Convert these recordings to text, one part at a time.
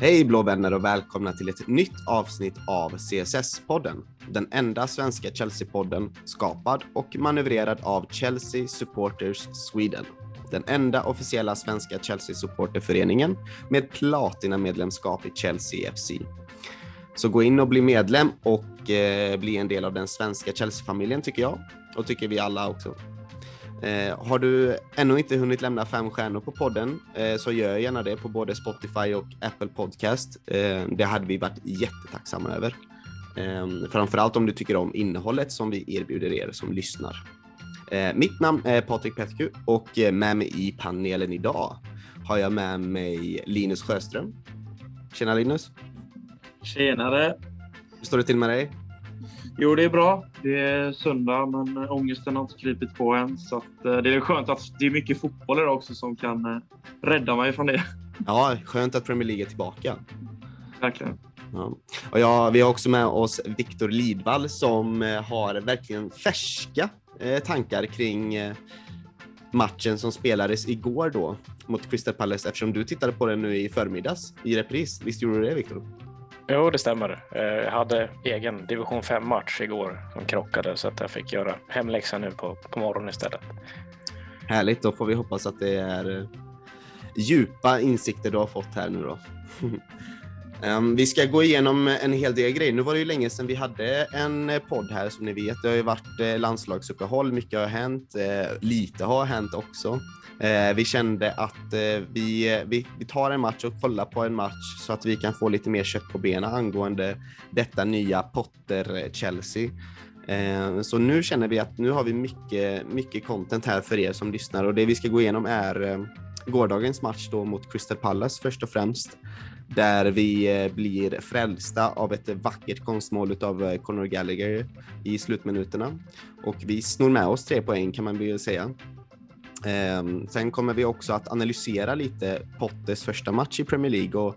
Hej blå vänner och välkomna till ett nytt avsnitt av CSS-podden. Den enda svenska Chelsea-podden skapad och manövrerad av Chelsea Supporters Sweden. Den enda officiella svenska Chelsea-supporterföreningen med platina-medlemskap i Chelsea FC. Så gå in och bli medlem och eh, bli en del av den svenska Chelsea-familjen tycker jag och tycker vi alla också. Eh, har du ännu inte hunnit lämna fem stjärnor på podden eh, så gör gärna det på både Spotify och Apple Podcast. Eh, det hade vi varit jättetacksamma över. Eh, framförallt om du tycker om innehållet som vi erbjuder er som lyssnar. Mitt namn är Patrik Petku och med mig i panelen idag har jag med mig Linus Sjöström. Tjena Linus! Tjenare! Hur står det till med dig? Jo, det är bra. Det är söndag, men ångesten har inte krypit på än. Så att, eh, det är skönt att det är mycket fotboll idag också som kan eh, rädda mig från det. Ja, skönt att Premier League är tillbaka. Verkligen. Ja. Och ja, vi har också med oss Viktor Lidvall som eh, har verkligen färska tankar kring matchen som spelades igår då mot Crystal Palace eftersom du tittade på den nu i förmiddags i repris. Visst gjorde du det Viktor? Jo, det stämmer. Eh, jag hade egen division 5-match igår som krockade så att jag fick göra hemläxan nu på, på morgonen istället. Härligt, då får vi hoppas att det är eh, djupa insikter du har fått här nu då. Um, vi ska gå igenom en hel del grejer. Nu var det ju länge sedan vi hade en eh, podd här som ni vet. Det har ju varit landslagsuppehåll, mycket har hänt, lite har hänt också. Eh, vi kände att eh, vi, eh, vi, vi, tar en match och kollar på en match så att vi kan få lite mer kött på benen angående detta nya Potter-Chelsea. Eh, så nu känner vi att nu har vi mycket, mycket content här för er som lyssnar och det vi ska gå igenom är eh, gårdagens match då mot Crystal Palace först och främst där vi eh, blir frälsta av ett vackert konstmål av Conor Gallagher i slutminuterna och vi snor med oss tre poäng kan man väl säga. Ehm, sen kommer vi också att analysera lite Pottes första match i Premier League och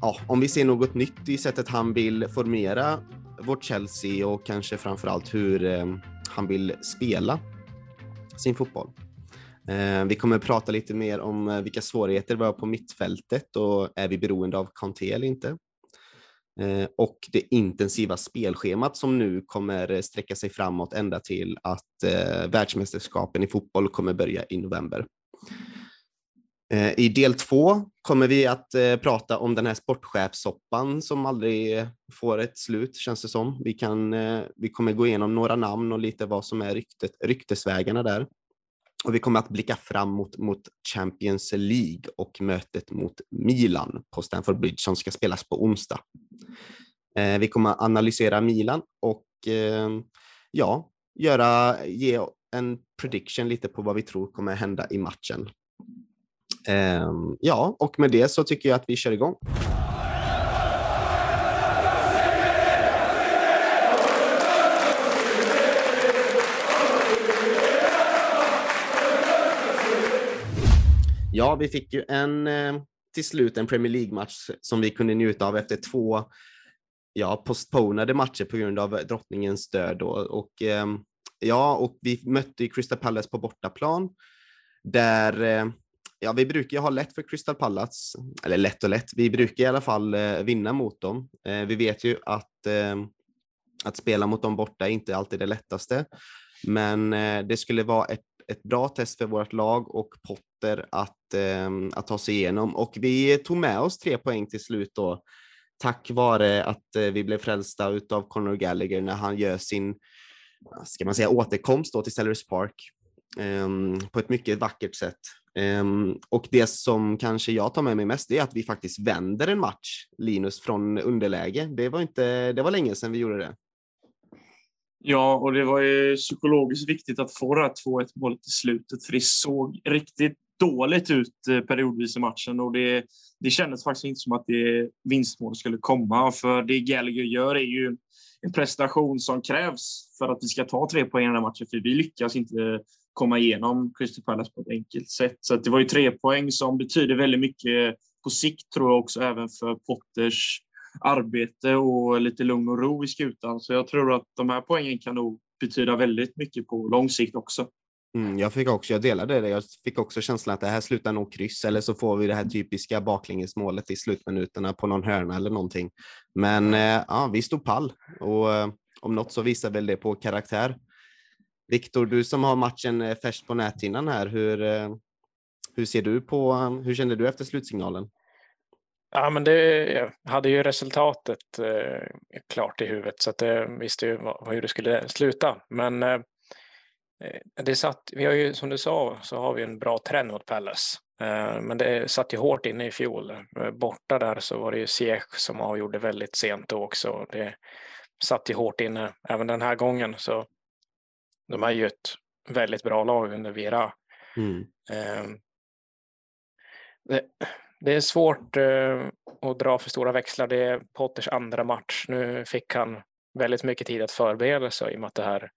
ja, om vi ser något nytt i sättet han vill formera vårt Chelsea och kanske framförallt hur eh, han vill spela sin fotboll. Eh, vi kommer prata lite mer om eh, vilka svårigheter vi har på mittfältet och är vi beroende av Kanté eller inte? Eh, och det intensiva spelschemat som nu kommer eh, sträcka sig framåt ända till att eh, världsmästerskapen i fotboll kommer börja i november. I del två kommer vi att prata om den här sportchefssoppan som aldrig får ett slut känns det som. Vi, kan, vi kommer gå igenom några namn och lite vad som är ryktet, ryktesvägarna där. Och vi kommer att blicka framåt mot Champions League och mötet mot Milan på Stamford Bridge som ska spelas på onsdag. Eh, vi kommer att analysera Milan och eh, ja, göra, ge en prediction lite på vad vi tror kommer hända i matchen. Eh, ja, och med det så tycker jag att vi kör igång. Ja, vi fick ju en, eh, till slut en Premier League-match som vi kunde njuta av efter två ja, postponade matcher på grund av drottningens död. Då. Och, ehm, ja, och vi mötte Crystal Palace på bortaplan där eh, ja, vi brukar ha lätt för Crystal Palace, eller lätt och lätt, vi brukar i alla fall eh, vinna mot dem. Eh, vi vet ju att, ehm, att spela mot dem borta är inte alltid det lättaste, men det skulle vara ett ett bra test för vårt lag och Potter att, eh, att ta sig igenom. Och vi tog med oss tre poäng till slut då, tack vare att eh, vi blev frälsta av Conor Gallagher när han gör sin, ska man säga, återkomst då till Sellers Park eh, på ett mycket vackert sätt. Um, och det som kanske jag tar med mig mest är att vi faktiskt vänder en match, Linus, från underläge. Det var, inte, det var länge sedan vi gjorde det. Ja, och det var ju psykologiskt viktigt att få det här 2-1 målet i slutet, för det såg riktigt dåligt ut eh, periodvis i matchen och det, det kändes faktiskt inte som att det vinstmål skulle komma. För det Gallagher gör är ju en prestation som krävs för att vi ska ta tre poäng i den här matchen, för vi lyckas inte komma igenom Crystal Palace på ett enkelt sätt. Så det var ju tre poäng som betyder väldigt mycket på sikt, tror jag också, även för Potters arbete och lite lugn och ro i skutan. Så jag tror att de här poängen kan nog betyda väldigt mycket på lång sikt också. Mm, jag fick också, jag delade det. Jag fick också känslan att det här slutar nog kryss eller så får vi det här typiska baklängesmålet i slutminuterna på någon hörna eller någonting. Men eh, ja, vi stod pall och eh, om något så visar väl det på karaktär. Viktor, du som har matchen eh, färskt på näthinnan här, hur, eh, hur ser du på, eh, hur kände du efter slutsignalen? Ja, men det, hade ju resultatet eh, klart i huvudet så att jag visste ju vad, hur det skulle sluta. Men eh, det satt, vi har ju som du sa så har vi en bra trend mot Palace. Eh, men det satt ju hårt inne i fjol. Eh, borta där så var det ju Ziyech som avgjorde väldigt sent då också. Det satt ju hårt inne även den här gången. Så de är ju ett väldigt bra lag under Vira. Mm. Eh, det, det, är svårt eh, att dra för stora växlar. Det är Potters andra match. Nu fick han väldigt mycket tid att förbereda sig i och med att det här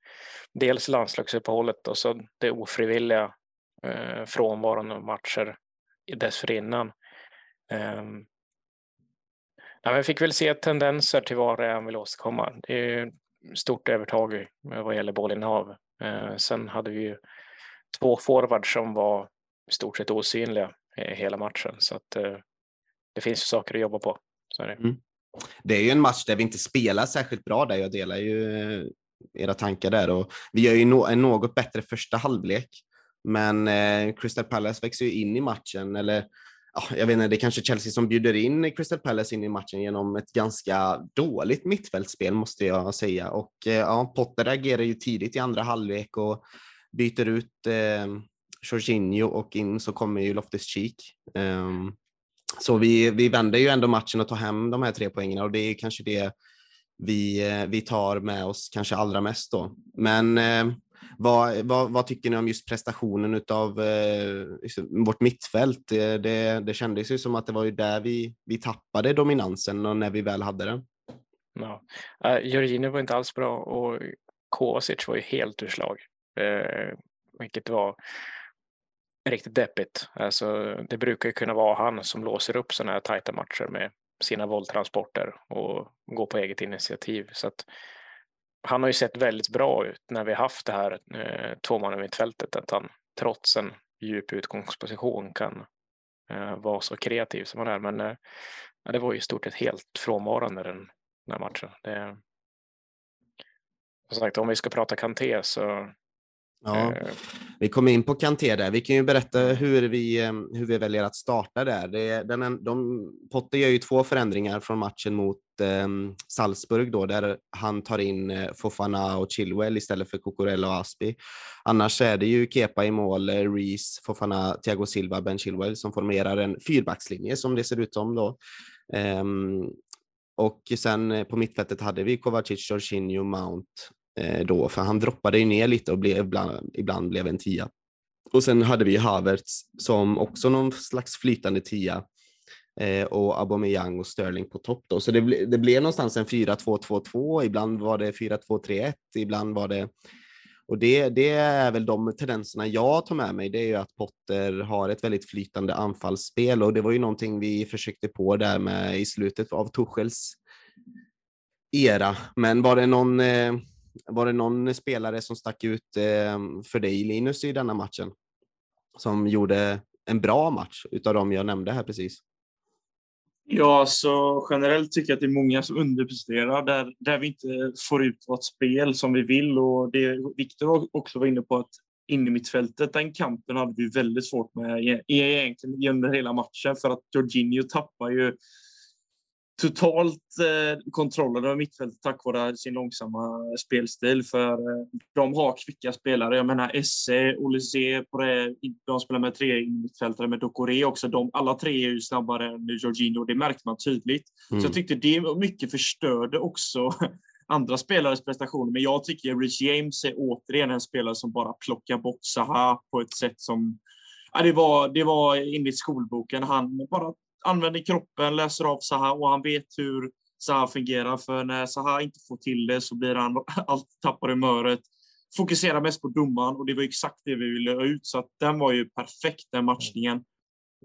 dels landslagsuppehållet och så det ofrivilliga eh, frånvaron av matcher dessförinnan. Eh, ja, vi fick väl se tendenser till vad det är han vill åstadkomma. Det är stort övertag vad gäller bollinnehav. Eh, sen hade vi ju två forwards som var i stort sett osynliga Eh, hela matchen så att eh, det finns ju saker att jobba på. Så är det. Mm. Det är ju en match där vi inte spelar särskilt bra där. Jag delar ju eh, era tankar där och vi gör ju en något bättre första halvlek. Men eh, Crystal Palace växer ju in i matchen eller jag vet inte, det är kanske Chelsea som bjuder in Crystal Palace in i matchen genom ett ganska dåligt mittfältsspel, måste jag säga. Och ja, Potter agerar ju tidigt i andra halvlek och byter ut eh, Jorginho och in så kommer ju Loftus-Cheek. Um, ehm, så vi, vi vänder ju ändå matchen och tar hem de här tre poängen och det är kanske det vi, eh, vi tar med oss kanske allra mest då. Men eh, vad, vad, vad, tycker ni om just prestationen av eh, vårt mittfält? Det, det, det kändes ju som att det var ju där vi, vi tappade dominansen och när vi väl hade den. Ja. Uh, Jorginho var inte alls bra och Kovacic var ju helt ur slag. Uh, vilket var riktigt deppigt. Alltså, det brukar ju kunna vara han som låser upp sådana här tajta matcher med sina våldtransporter och går på eget initiativ. Så att han har ju sett väldigt bra ut när vi haft det här eh, tvåmannamittfältet, att han trots en djup utgångsposition kan eh, vara så kreativ som han är. Men eh, det var ju i stort sett helt frånvarande den, den här matchen. Det, som sagt, om vi ska prata Kanté så Ja, eh, vi kommer in på Kanté där. Vi kan ju berätta hur vi, eh, hur vi väljer att starta där. Det, den, de, Potter gör ju två förändringar från matchen mot eh, Salzburg då, där han tar in eh, Fofana och Chilwell istället för Cucurella och Aspi. Annars är det ju Kepa i mål, Reese, Fofana, Thiago Silva, Ben Chilwell som formerar en fyrbackslinje som det ser ut som då. Eh, och sen på mittfältet hade vi Kovacic, Jorginho, Mount Eh, då, för han droppade ju ner lite och blev, ibland, ibland blev en tia. Och sen hade vi Havertz som också någon slags flytande tia eh, och Aubameyang och Sterling på topp då. Så det, ble, det blev någonstans en 4-2-2-2, ibland var det 4-2-3-1, ibland var det och det, det är väl de tendenserna jag tar med mig, det är ju att Potter har ett väldigt flytande anfallsspel och det var ju någonting vi försökte på där med i slutet av Tuchels era. Men var det någon eh, var det någon spelare som stack ut eh, för dig Linus i denna matchen? Som gjorde en bra match utav dem jag nämnde här precis? Ja, så generellt tycker jag att det är många som underpresterar där, där vi inte får ut vårt spel som vi vill och det Viktor också var inne på att in i mittfältet, den kampen hade vi väldigt svårt med e-, e-, egentligen under hela matchen för att Jorginho tappar ju totalt eh, kontrollen över mittfältet tack vare sin långsamma spelstil. För eh, de har kvicka spelare. Jag menar Esse, Olise, de spelar med tre mittfältare med Dokore också. De, alla tre är ju snabbare än Jorginho. Det märkte man tydligt. Mm. Så jag tyckte det mycket förstörde också andra spelares prestationer. Men jag tycker Rich James är återigen en spelare som bara plockar bort Zaha på ett sätt som Ja, det, var, det var enligt skolboken. Han bara använder kroppen, läser av Zaha och han vet hur Zaha fungerar. För när Zaha inte får till det så blir han allt tappar humöret. Fokuserar mest på domaren och det var exakt det vi ville ha ut. Så att den var ju perfekt den matchningen.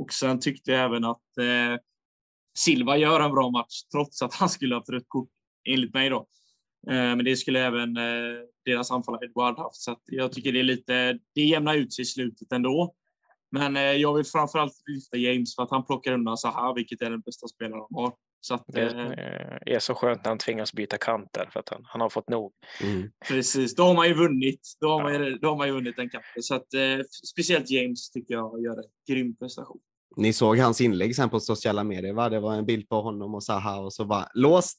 Och sen tyckte jag även att eh, Silva gör en bra match trots att han skulle ha ett rött kort enligt mig då. Eh, men det skulle även eh, deras anfallare Edward haft. Så jag tycker det är lite, det jämnar ut sig i slutet ändå. Men jag vill framförallt lyfta James för att han plockar undan Zaha, vilket är den bästa spelaren han har. Så att, det är så skönt när han tvingas byta kanter för att han, han har fått nog. Mm. Precis, då har man ju vunnit. Då har, man, ju, då har man ju vunnit den kampen. Så att, eh, speciellt James tycker jag gör en grym prestation. Ni såg hans inlägg sen på sociala medier, va? Det var en bild på honom och Zaha och så var låst.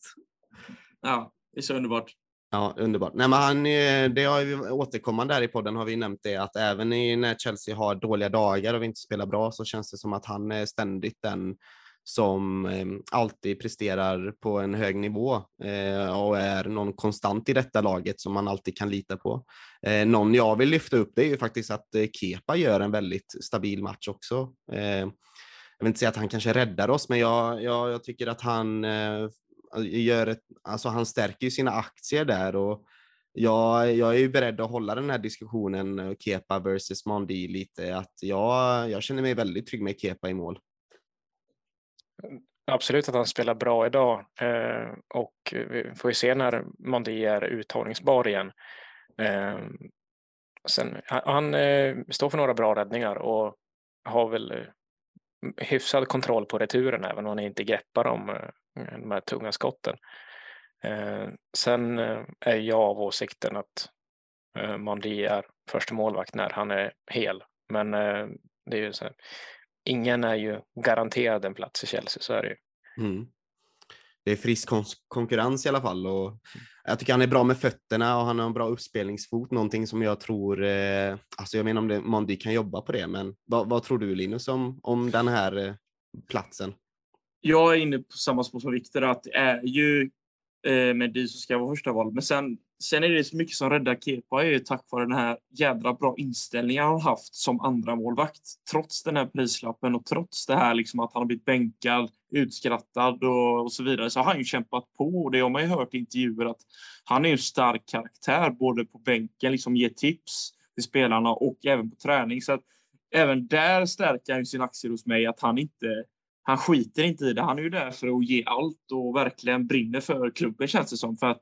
Ja, det är så underbart. Ja, underbart. Nej, men han, eh, det har vi återkommande här i podden har vi nämnt det att även när Chelsea har dåliga dagar och vi inte spelar bra så känns det som att han är ständigt den som eh, alltid presterar på en hög nivå eh, och är någon konstant i detta laget som man alltid kan lita på. Eh, någon jag vill lyfta upp det är ju faktiskt att eh, Kepa gör en väldigt stabil match också. Eh, jag vill inte säga att han kanske räddar oss, men jag, jag, jag tycker att han Alltså, gör ett, alltså han stärker ju sina aktier där och jag, jag är ju beredd att hålla den här diskussionen eh, Kepa versus Mondi lite, att jag, jag känner mig väldigt trygg med Kepa i mål. Mm, absolut att han spelar bra idag eh, och vi får ju se när Mondi är uttagningsbar igen. Eh, sen, han eh, står för några bra räddningar och har väl eh, hyfsad kontroll på returen även om han inte greppar dem. Eh, de här tunga skotten. Sen är jag av åsikten att Mondi är första målvakt när han är hel. Men det är ju så här, ingen är ju garanterad en plats i Chelsea, så är det ju. Mm. Det är frisk kon konkurrens i alla fall och jag tycker han är bra med fötterna och han har en bra uppspelningsfot, någonting som jag tror, eh, alltså jag menar om det, Mondi kan jobba på det, men vad, vad, tror du Linus om, om den här eh, platsen? Jag är inne på samma spår som Viktor, att det är ju eh, Mendy som ska vara första val, men sen Sen är det så mycket som räddar Kepa är ju tack vare den här jädra bra inställningen han har haft som andra målvakt Trots den här prislappen och trots det här liksom att han har blivit bänkad, utskrattad och, och så vidare så har han ju kämpat på. Och det har man ju hört i intervjuer att han är en stark karaktär både på bänken, liksom ger tips till spelarna och även på träning. Så att även där stärker han sin aktie hos mig att han inte han skiter inte i det. Han är ju där för att ge allt och verkligen brinner för klubben känns det som. För att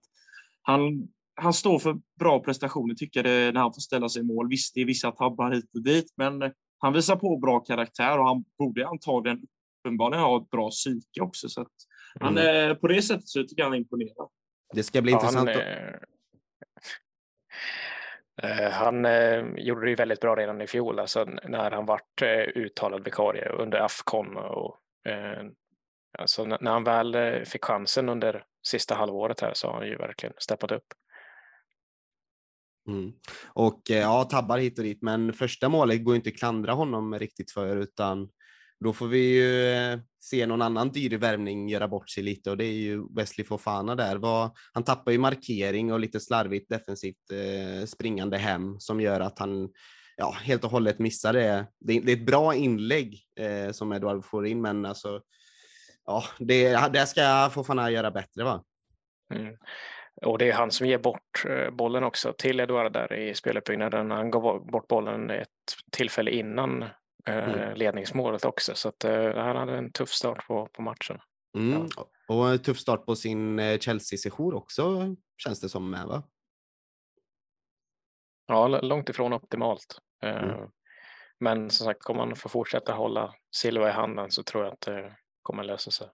han han står för bra prestationer tycker jag när han får ställa sig i mål. Visst, det är vissa tabbar hit och dit, men han visar på bra karaktär och han borde antagligen uppenbarligen ha ett bra psyke också. Så att han, mm. på det sättet så tycker jag han imponerar. Det ska bli ja, intressant. Han, eh, han eh, gjorde det ju väldigt bra redan i fjol, alltså när han vart eh, uttalad vikarie under Afcon. Och, eh, Eh, alltså när han väl eh, fick chansen under sista halvåret här så har han ju verkligen steppat upp. Mm. Och eh, ja, tabbar hit och dit, men första målet går inte att klandra honom riktigt för, utan då får vi ju eh, se någon annan dyr värvning göra bort sig lite och det är ju Wesley Fofana där. Han tappar ju markering och lite slarvigt defensivt springande hem som gör att han ja, helt och hållet missar det. Det, är ett bra inlägg eh, som Eduard får in, men alltså ja, det, det ska Fofana göra bättre va? Mm. Och det är han som ger bort eh, bollen också till Eduard där i speluppbyggnaden. Han gav bort bollen ett tillfälle innan eh, mm. ledningsmålet också. Så att, uh, han hade en tuff start på, på matchen. Mm. Ja. Och en tuff start på sin Chelsea-session också känns det som med va? Ja, långt ifrån optimalt. Mm. Men som sagt, om man får fortsätta hålla Silva i handen så tror jag att det kommer lösa sig.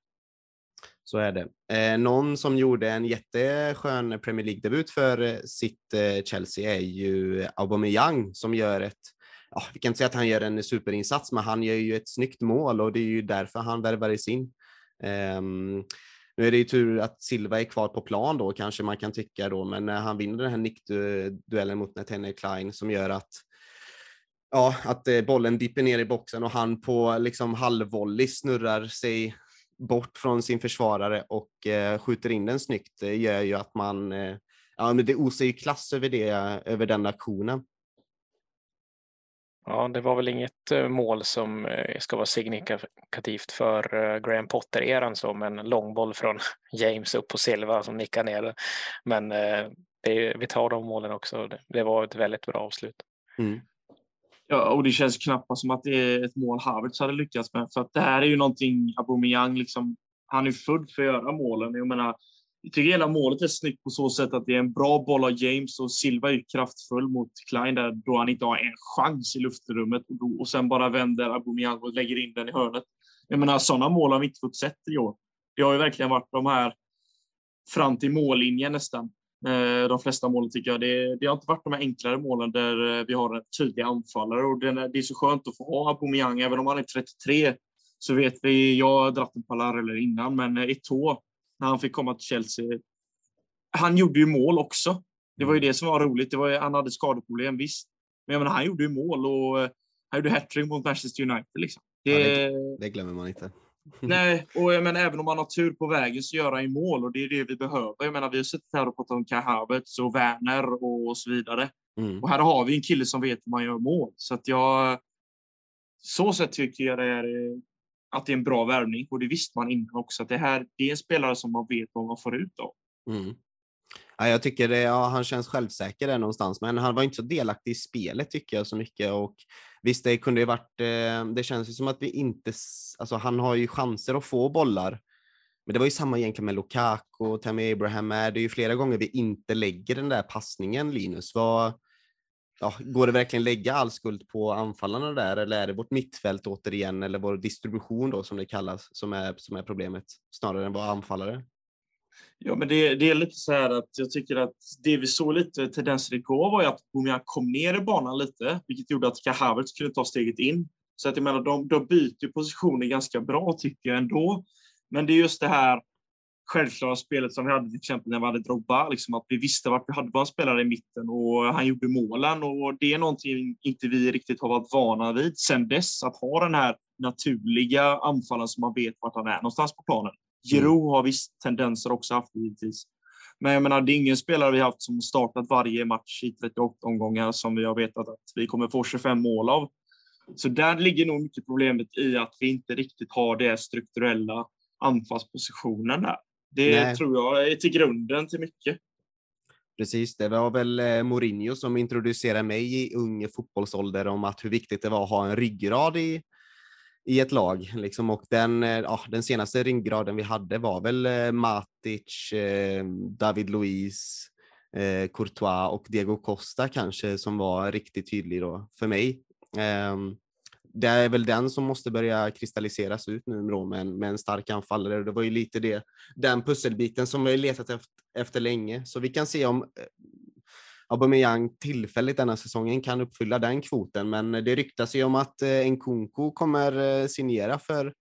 Så är det. Eh, någon som gjorde en jätteskön Premier League-debut för eh, sitt eh, Chelsea är ju Aubameyang som gör ett, ja, vi kan inte säga att han gör en superinsats, men han gör ju ett snyggt mål och det är ju därför han värvades in. Um, nu är det ju tur att Silva är kvar på plan då, kanske man kan tycka då, men när han vinner den här nickduellen mot Nathaniel Klein som gör att ja, att eh, bollen dipper ner i boxen och han på liksom halvvolley snurrar sig bort från sin försvarare och eh, skjuter in den snyggt det gör ju att man, eh, ja men det osar ju klass över det, över den aktionen. Ja, det var väl inget eh, mål som eh, ska vara signifikativt för eh, Graham Potter-eran med en långboll från James upp på Silva som nickar ner Men det, vi tar de målen också. Det var ett väldigt bra avslut. Mm. Ja, och det känns knappast som att det är ett mål Havertz hade lyckats med. För att det här är ju någonting Aubameyang liksom. Han är född för att göra målen. Jag menar, jag tycker hela målet är snyggt på så sätt att det är en bra boll av James och Silva är kraftfull mot Klein där då han inte har en chans i luftrummet och, då, och sen bara vänder Aubameyang och lägger in den i hörnet. Jag menar, sådana mål har vi inte fått sett i år. Det har ju verkligen varit de här fram till mållinjen nästan. Eh, de flesta målen tycker jag. Det, det har inte varit de här enklare målen där eh, vi har en tydlig anfallare och det är så skönt att få ha Aubameyang. Även om han är 33 så vet vi, jag har dratt en parallell innan, men Eto'o när han fick komma till Chelsea. Han gjorde ju mål också. Det var ju det som var roligt. Det var ju, han hade skadeproblem, visst. Men jag menar, han gjorde ju mål och eh, han gjorde hattrick mot Manchester United. Liksom. Det, ja, det, det, glömmer man inte. Nej, och jag menar, även om man har tur på vägen så gör han ju mål och det är det vi behöver. Jag menar, vi har suttit här och pratat om Kai Havertz och Werner och så vidare. Mm. Och här har vi en kille som vet hur man gör mål. Så att jag... Så sätt tycker jag det är att det är en bra värvning och det visste man innan också att det här det är en spelare som man vet vad man får ut av. Mm. Ja, jag tycker det, ja, han känns självsäker där någonstans, men han var inte så delaktig i spelet tycker jag så mycket. Och visst, det kunde ju varit, eh, det känns ju som att vi inte, alltså han har ju chanser att få bollar. Men det var ju samma egentligen med Lukaku och Tammy Abraham med. Det är ju flera gånger vi inte lägger den där passningen, Linus. Vad, ja, går det verkligen lägga all skuld på anfallarna där eller är det vårt mittfält återigen eller vår distribution då som det kallas som är, som är problemet snarare än våra anfallare? Ja, men det, det, är lite så här att jag tycker att det vi såg lite tendenser igår var ju att Bumia kom ner i banan lite, vilket gjorde att Kahavertz kunde ta steget in. Så att jag menar, de, de byter positioner ganska bra tycker jag ändå. Men det är just det här självklara spelet som vi hade till exempel när vi hade Drogba, liksom att vi visste vart vi hade vår spelare i mitten och han gjorde målen och det är någonting inte vi riktigt har varit vana vid sen dess, att ha den här naturliga anfallaren som man vet vart han är någonstans på planen. Giroud mm. har visst tendenser också haft givetvis. Men jag menar, det är ingen spelare vi haft som startat varje match i 38 omgångar som vi har vetat att vi kommer få 25 mål av. Så där ligger nog mycket problemet i att vi inte riktigt har det strukturella anfallspositionen där. Det Nej. tror jag är till grunden till mycket. Precis, det var väl eh, Mourinho som introducerade mig i ung fotbollsålder om att hur viktigt det var att ha en ryggrad i, i ett lag. Liksom. Och den, eh, ja, den senaste ringgraden vi hade var väl eh, Matic, eh, David Luiz, Courtois och Diego Costa kanske som var riktigt tydlig då för mig. Ehm, det är väl den som måste börja kristalliseras ut nu då med en, med en stark anfallare. Det var ju lite det, den pusselbiten som vi letat efter, efter länge. Så vi kan se om Aubameyang tillfälligt denna säsongen kan uppfylla den kvoten, men det ryktas ju om att eh, Nkunku kommer eh, signera för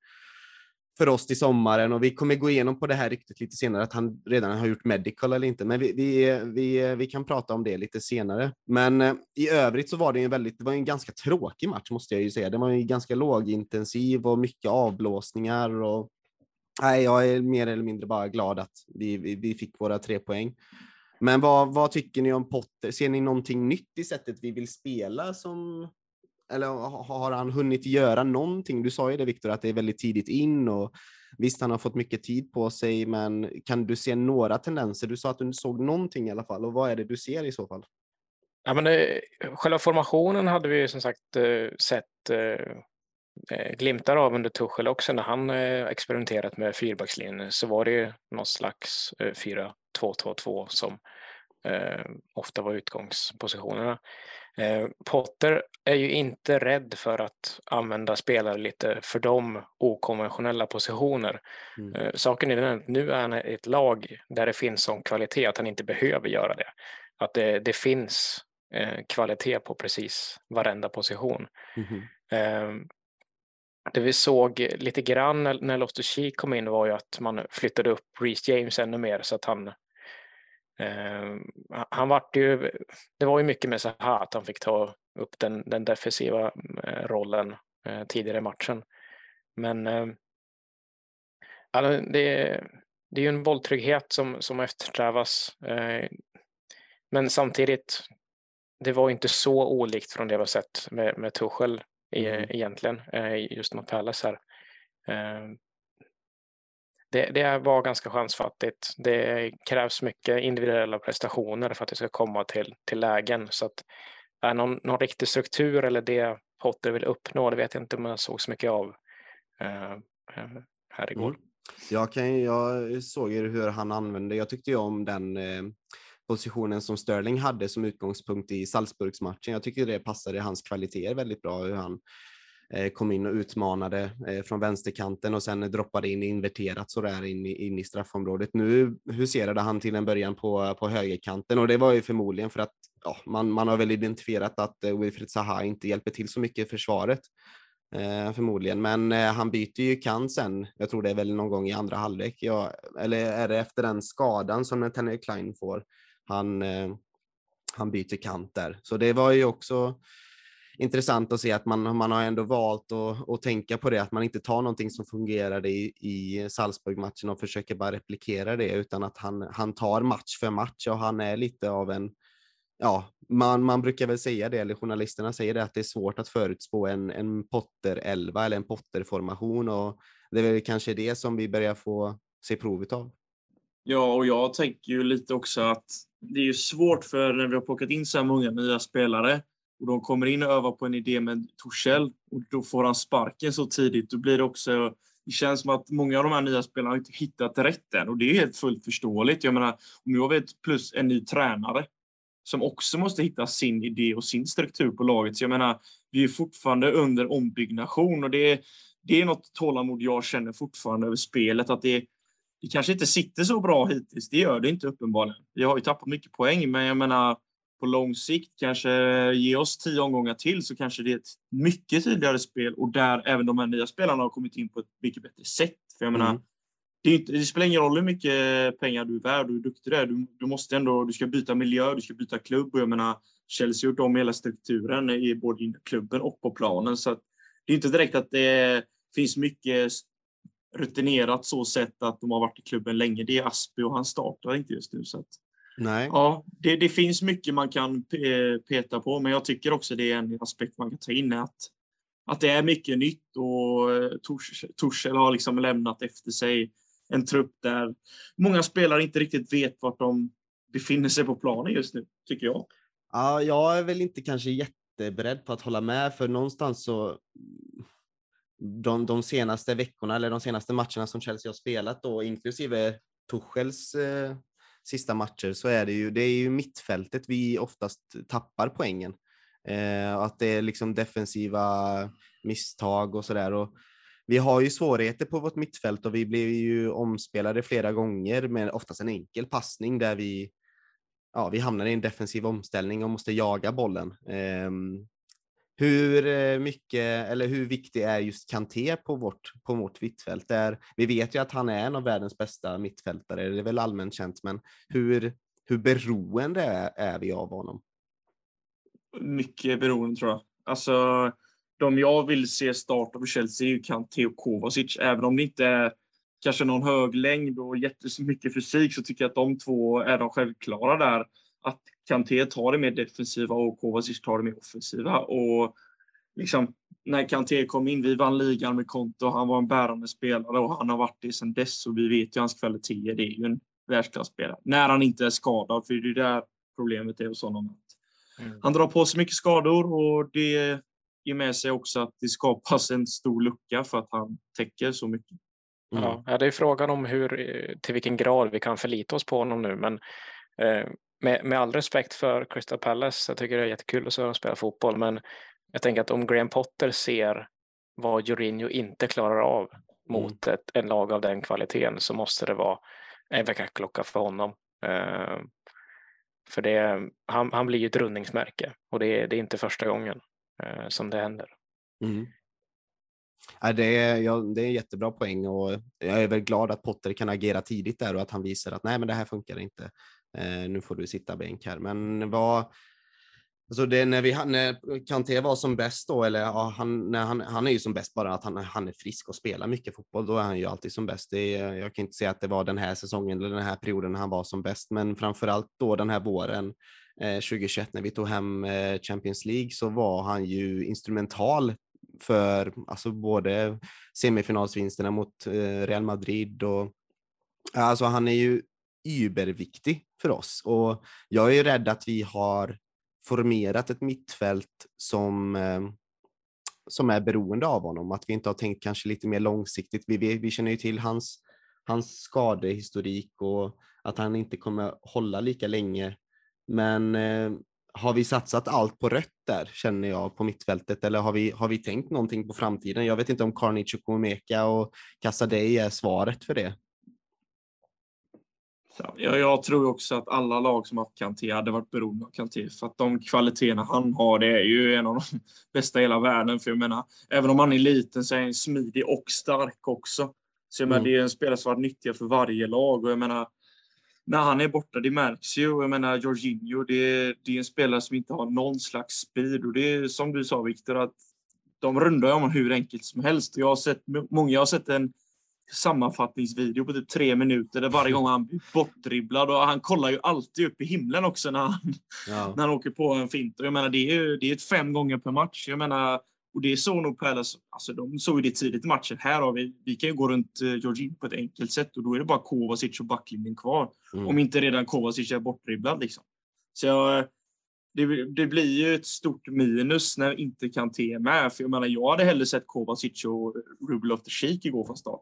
för oss till sommaren och vi kommer gå igenom på det här riktigt lite senare att han redan har gjort medical eller inte. Men vi, vi, vi, vi kan prata om det lite senare. Men eh, i övrigt så var det en väldigt, det var en ganska tråkig match måste jag ju säga. Det var ju ganska lågintensiv och mycket avblåsningar och nej, jag är mer eller mindre bara glad att vi, vi, vi fick våra tre poäng. Men vad, vad tycker ni om Potter? Ser ni någonting nytt i sättet vi vill spela som eller har han hunnit göra någonting? Du sa ju det Viktor, att det är väldigt tidigt in och visst, han har fått mycket tid på sig, men kan du se några tendenser? Du sa att du såg någonting i alla fall och vad är det du ser i så fall? Ja, men det, själva formationen hade vi som sagt eh, sett eh, eh, glimtar av under Tuchel också när han experimenterat med fyrbackslinjen så var det någon slags 4-2-2-2 som ofta var utgångspositionerna. Eh, Potter är ju inte rädd för att använda spelare lite för de okonventionella positioner. Mm. Eh, saken är den att nu är han ett lag där det finns sån kvalitet att han inte behöver göra det. Att det, det finns eh, kvalitet på precis varenda position. Mm. Det vi såg lite grann när Loftus kom in var ju att man flyttade upp Reece James ännu mer så att han Eh, han vart ju, det var ju mycket med så här att han fick ta upp den, den defensiva eh, rollen eh, tidigare i matchen. Men alltså, det, det är ju en bolltrygghet som, som eftersträvas. Men samtidigt, det var inte så olikt från det vi har sett med, med Tuchel mm. egentligen, just mot Palace här det, det var ganska chansfattigt. Det krävs mycket individuella prestationer för att det ska komma till, till lägen. Så att är någon, någon riktig struktur eller det Potter vill uppnå, det vet jag inte om jag såg så mycket av eh, eh här igår. Mm. Jag, kan, jag såg ju hur han använde, jag tyckte ju om den eh, positionen som Sterling hade som utgångspunkt i Salzburgsmatchen. Jag tycker det passade hans kvaliteter väldigt bra, hur han Eh, kom in och utmanade eh, från vänsterkanten och sen droppade in inverterat sådär in, in i straffområdet. Nu huserade han till en början på, på högerkanten och det var ju förmodligen för att ja, man, man har väl identifierat att eh, Wilfried Zaha inte hjälper till så mycket i försvaret. Eh, förmodligen, men eh, han byter ju kant sen. Jag tror det är väl någon gång i andra halvlek. Ja, eller är det efter den skadan som Nathaniel Klein får? Han, eh, han byter kant där. Så det var ju också intressant att se att man, man har ändå valt att, att tänka på det, att man inte tar någonting som fungerade i, i Salzburg-matchen och försöker bara replikera det, utan att han, han tar match för match och han är lite av en ja, man, man brukar väl säga det, eller journalisterna säger det, att det är svårt att förutspå en, en Potter-elva eller en Potter-formation och det är väl kanske det som vi börjar få se provet av. Ja, och jag tänker ju lite också att det är ju svårt för när vi har plockat in så här många nya spelare och de kommer in och övar på en idé med Torshäll och då får han sparken så tidigt. Då blir det också det känns som att många av de här nya spelarna har inte hittat rätt än och det är helt fullt förståeligt. Jag menar, om jag vet plus en ny tränare som också måste hitta sin idé och sin struktur på laget. Så jag menar, vi är fortfarande under ombyggnation och det är, det är något tålamod jag känner fortfarande över spelet. Att det, det kanske inte sitter så bra hittills. Det gör det inte uppenbarligen. Vi har ju tappat mycket poäng, men jag menar på lång sikt kanske ge oss tio omgångar till så kanske det är ett mycket tydligare spel och där även de här nya spelarna har kommit in på ett mycket bättre sätt. För jag menar, mm det, inte, det, spelar ingen roll hur mycket pengar du är värd och hur duktig du är. Du, du, måste ändå, du ska byta miljö, du ska byta klubb och jag menar Chelsea har gjort om hela strukturen i både i klubben och på planen så att det är inte direkt att det finns mycket rutinerat så sätt att de har varit i klubben länge. Det är Aspi och han startar inte just nu så att Nej. Ja, det, det finns mycket man kan peta på, men jag tycker också det är en aspekt man kan ta in att att det är mycket nytt och Torshäll har liksom lämnat efter sig en trupp där många spelare inte riktigt vet vart de befinner sig på planen just nu, tycker jag. Ja, jag är väl inte kanske jätteberedd på att hålla med, för någonstans så de, de senaste veckorna eller de senaste matcherna som Chelsea har spelat då, inklusive Tuchels eh, sista matcher, så är det ju, det är ju mittfältet vi oftast tappar poängen. Eh, att det är liksom defensiva misstag och sådär vi har ju svårigheter på vårt mittfält och vi blir ju omspelade flera gånger med oftast en enkel passning där vi, ja, vi hamnar i en defensiv omställning och måste jaga bollen. Eh, hur eh, mycket eller hur viktig är just Kanté på vårt, på vårt mittfält? Där, vi vet ju att han är en av världens bästa mittfältare, det är väl allmänt känt, men hur, hur beroende är, är vi av honom? Mycket beroende tror jag. Alltså, de jag vill se starta för Chelsea är ju Kanté och Kovacic. Även om det inte är kanske någon hög längd och jättemycket fysik så tycker jag att de två är de självklara där. Att Kanté tar det mer defensiva och Kovacic tar det mer offensiva. Och liksom, när Kanté kom in, vi vann ligan med Konto, han var en bärande spelare och han har varit det sedan dess och vi vet ju hans kvaliteter. Det är ju en världsklasspelare. När han inte är skadad, för det är där problemet är hos honom. Mm. Han drar på sig mycket skador och det ger med sig också att det skapas en stor lucka för att han täcker så mycket. Mm. Ja, det är frågan om hur, till vilken grad vi kan förlita oss på honom nu, men eh, med, med all respekt för Crystal Palace, jag tycker det är jättekul att spela fotboll, men jag tänker att om Graham Potter ser vad Jorginho inte klarar av mot mm. ett en lag av den kvaliteten så måste det vara en väckarklocka för honom. Eh, för det, han, han blir ju ett rundningsmärke och det, det är inte första gången eh, som det händer. Mm. Ja, det, är, ja, det är en jättebra poäng och jag är väl glad att Potter kan agera tidigt där och att han visar att nej, men det här funkar inte. Eh, nu får du sitta bänk här. Men vad, alltså det, när, vi, när Kanté var som bäst då, eller ja, han, när han, han är ju som bäst bara att han, han är frisk och spelar mycket fotboll, då är han ju alltid som bäst. Det, jag kan inte säga att det var den här säsongen eller den här perioden han var som bäst, men framför allt då den här våren eh, 2021 när vi tog hem eh, Champions League så var han ju instrumental för alltså både semifinalsvinsterna mot eh, Real Madrid och alltså han är ju überviktig för oss och jag är rädd att vi har formerat ett mittfält som eh, som är beroende av honom, att vi inte har tänkt kanske lite mer långsiktigt. Vi, vi, vi känner ju till hans hans skadehistorik och att han inte kommer hålla lika länge. Men eh, har vi satsat allt på rött där, känner jag, på mittfältet? Eller har vi, har vi tänkt någonting på framtiden? Jag vet inte om Carnage och Komeka och Casadei är svaret för det. Ja, jag tror också att alla lag som haft Kanté hade varit beroende av Kanté för att de kvaliteterna han har, det är ju en av de bästa i hela världen. För jag menar, även om han är liten så är han smidig och stark också. Så jag menar, mm. det är en spelare som varit nyttiga för varje lag och jag menar, när han är borta, det märks ju. Jag menar, Jorginho, det, det är en spelare som inte har någon slags speed och det är som du sa Viktor, att de rundar om hur enkelt som helst. Jag har sett, många, jag har sett en sammanfattningsvideo på typ tre minuter där varje gång han blir bortdribblad och han kollar ju alltid upp i himlen också när han, ja. när han åker på en fint. Och jag menar, det är ju det är ett fem gånger per match. Jag menar, och det såg nog Palace, alltså de såg ju det tidigt i matchen. Här har vi, vi kan ju gå runt uh, Jorginho på ett enkelt sätt och då är det bara Kovacic och backlinjen kvar. Mm. Om inte redan Kovacic är bortdribblad liksom. Så jag, det, det, blir ju ett stort minus när inte Kanté är med. För jag menar, jag hade hellre sett Kovacic och Ruben of the Sheik igår från start.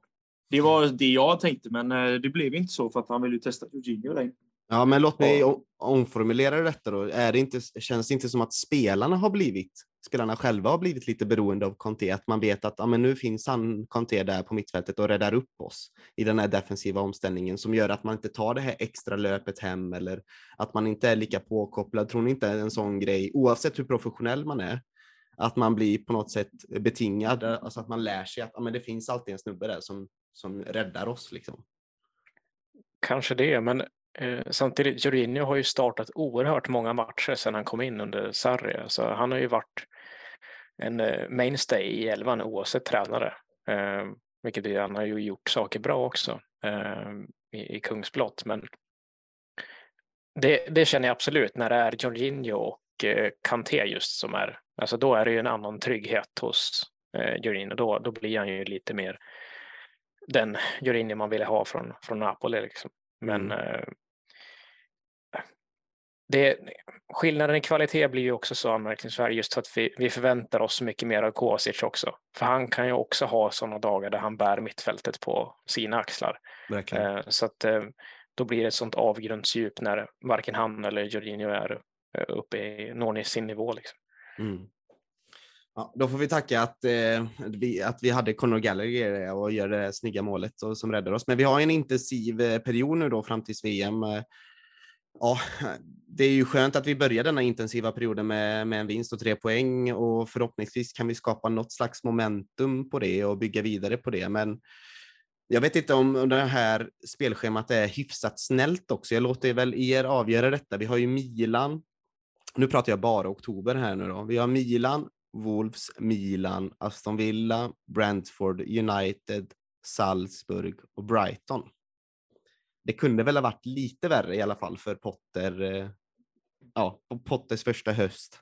Det var det jag tänkte, men eh, det blev inte så för att han ville testa Jorginho längre. Ja, men låt mig omformulera detta då. Är det inte, känns det inte som att spelarna har blivit, spelarna själva har blivit lite beroende av Conte? Att man vet att ja, men nu finns han, Conte där på mittfältet och räddar upp oss i den här defensiva omställningen som gör att man inte tar det här extra löpet hem eller att man inte är lika påkopplad. Tror ni inte en sån grej, oavsett hur professionell man är, att man blir på något sätt betingad, alltså att man lär sig att ja, men det finns alltid en snubbe där som som räddar oss. Liksom. Kanske det, men eh, samtidigt, Jorginho har ju startat oerhört många matcher sedan han kom in under Sarri. Så han har ju varit en eh, mainstay i elvan oavsett tränare. Eh, vilket han har ju gjort saker bra också eh, i, i Kungsblått. Men det, det, känner jag absolut när det är Jorginho och eh, Kanté just som är, alltså då är det ju en annan trygghet hos eh, Jorginho. Då, då blir han ju lite mer den Jorginho man ville ha från, från Napoli. Liksom. Men mm. eh, det, skillnaden i kvalitet blir ju också så anmärkningsvärd just för att vi, vi förväntar oss mycket mer av Kosic också. För han kan ju också ha sådana dagar där han bär mittfältet på sina axlar. Eh, så att eh, då blir det ett sånt avgrundsdjup när varken han eller Jorginho är uppe i, når sin nivå. Liksom. Mm. Ja, då får vi tacka att, eh, vi, att vi hade Conor Gallagher och gör det snygga målet och, som räddar oss. Men vi har en intensiv eh, period nu då fram till VM. Eh, ja, det är ju skönt att vi börjar denna intensiva perioden med, med en vinst och tre poäng och förhoppningsvis kan vi skapa något slags momentum på det och bygga vidare på det. Men jag vet inte om det här spelschemat är hyfsat snällt också. Jag låter väl er avgöra detta. Vi har ju Milan. Nu pratar jag bara oktober här nu då. Vi har Milan, Wolves, Milan, Aston Villa, Brentford, United, Salzburg och Brighton. Det kunde väl ha varit lite värre i alla fall för Potter, eh, ja, på Potters första höst.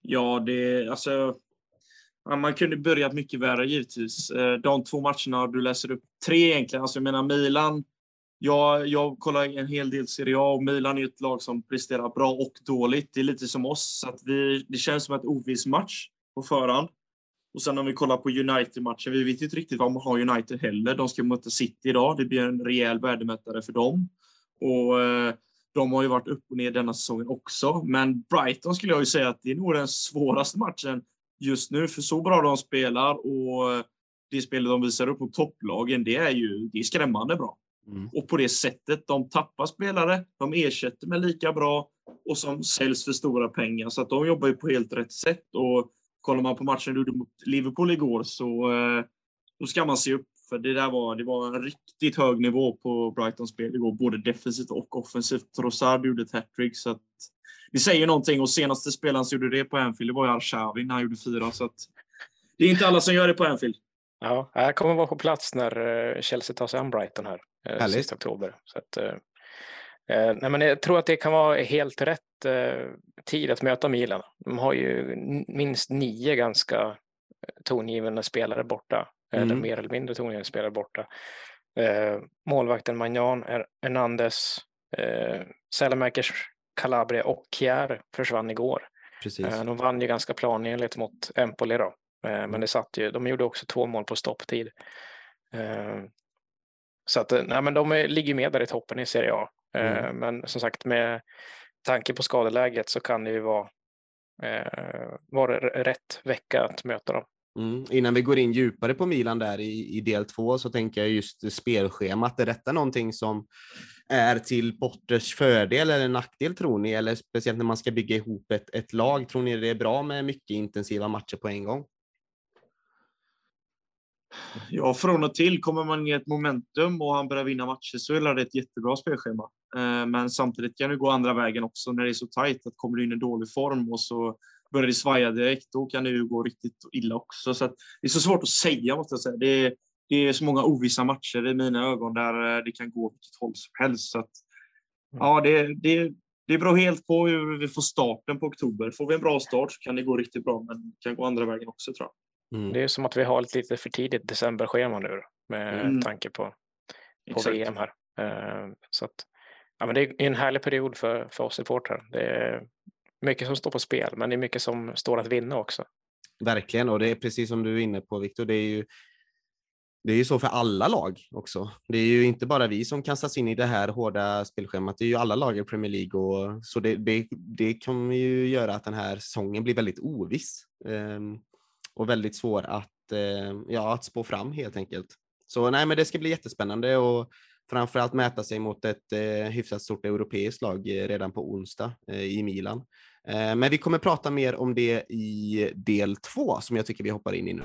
Ja, det alltså. Man kunde börjat mycket värre givetvis. Eh, de två matcherna du läser upp, tre egentligen. Alltså jag menar Milan jag, jag kollar en hel del Serie A och Milan är ett lag som presterar bra och dåligt. Det är lite som oss, så att vi, det känns som ett oviss match på förhand. Och sen om vi kollar på United-matchen, vi vet inte riktigt vad man har United heller. De ska möta City idag. Det blir en rejäl värdemätare för dem. Och eh, de har ju varit upp och ner denna säsongen också. Men Brighton skulle jag ju säga att det är nog den svåraste matchen just nu, för så bra de spelar och eh, det spelet de visar upp mot topplagen, det är ju det är skrämmande bra. Mm. Och på det sättet, de tappar spelare, de ersätter med lika bra och som säljs för stora pengar. Så att de jobbar ju på helt rätt sätt. Och kollar man på matchen du gjorde mot Liverpool igår så eh, då ska man se upp. För det där var, det var en riktigt hög nivå på Brightons spel igår, både defensivt och offensivt. Trossard gjorde ett hattrick så att det säger någonting. Och senaste spelaren som gjorde det på Anfield, det var ju Arshavin när han gjorde fyra. Så att det är inte alla som gör det på Anfield. Ja, jag kommer vara på plats när eh, Chelsea tar sig an Brighton här. Eh, Härligt. sista oktober. Så att, eh, nej, men jag tror att det kan vara helt rätt tid att möta Milan. De har ju minst nio ganska tongivande spelare borta, mm. eller mer eller mindre tongivande spelare borta. Målvakten Magnan, Hernandez, Sälemakers, Calabria och Kjär försvann igår. Precis. De vann ju ganska planenligt mot Empoli då. Eh, men det satt ju, de gjorde också två mål på stopptid. Så att, nej, men de ligger med där i toppen i Serie A. Mm. Men som sagt, med tanke på skadeläget så kan det ju vara, vara rätt vecka att möta dem. Mm. Innan vi går in djupare på Milan där i, i del två så tänker jag just spelschemat. Är detta någonting som är till Potters fördel eller nackdel tror ni? Eller speciellt när man ska bygga ihop ett, ett lag, tror ni det är bra med mycket intensiva matcher på en gång? Ja, från och till kommer man i ett momentum och han börjar vinna matcher så är det ett jättebra spelschema. Eh, men samtidigt kan det gå andra vägen också när det är så tajt att kommer du in i dålig form och så börjar det svaja direkt, då kan det ju gå riktigt illa också. Så det är så svårt att säga måste jag säga. Det är, det är så många ovissa matcher i mina ögon där eh, det kan gå vilket håll som helst. Så att, mm. ja, det, det, det beror helt på hur vi får starten på oktober. Får vi en bra start så kan det gå riktigt bra, men det kan gå andra vägen också tror jag. Mm. Det är som att vi har ett lite för tidigt decemberschema nu med mm. tanke på, på VM här. Uh, så att, ja, men det är en härlig period för, för oss supportrar. Det är mycket som står på spel, men det är mycket som står att vinna också. Verkligen, och det är precis som du är inne på Viktor, det är ju det är ju så för alla lag också. Det är ju inte bara vi som kastas in i det här hårda spelschemat, det är ju alla lag i Premier League och så det, det, det kommer ju göra att den här säsongen blir väldigt oviss eh, och väldigt svår att, eh, ja, att spå fram helt enkelt. Så nej, men det ska bli jättespännande och framförallt mäta sig mot ett eh, hyfsat stort europeiskt lag eh, redan på onsdag eh, i Milan. Eh, men vi kommer prata mer om det i del två som jag tycker vi hoppar in i nu.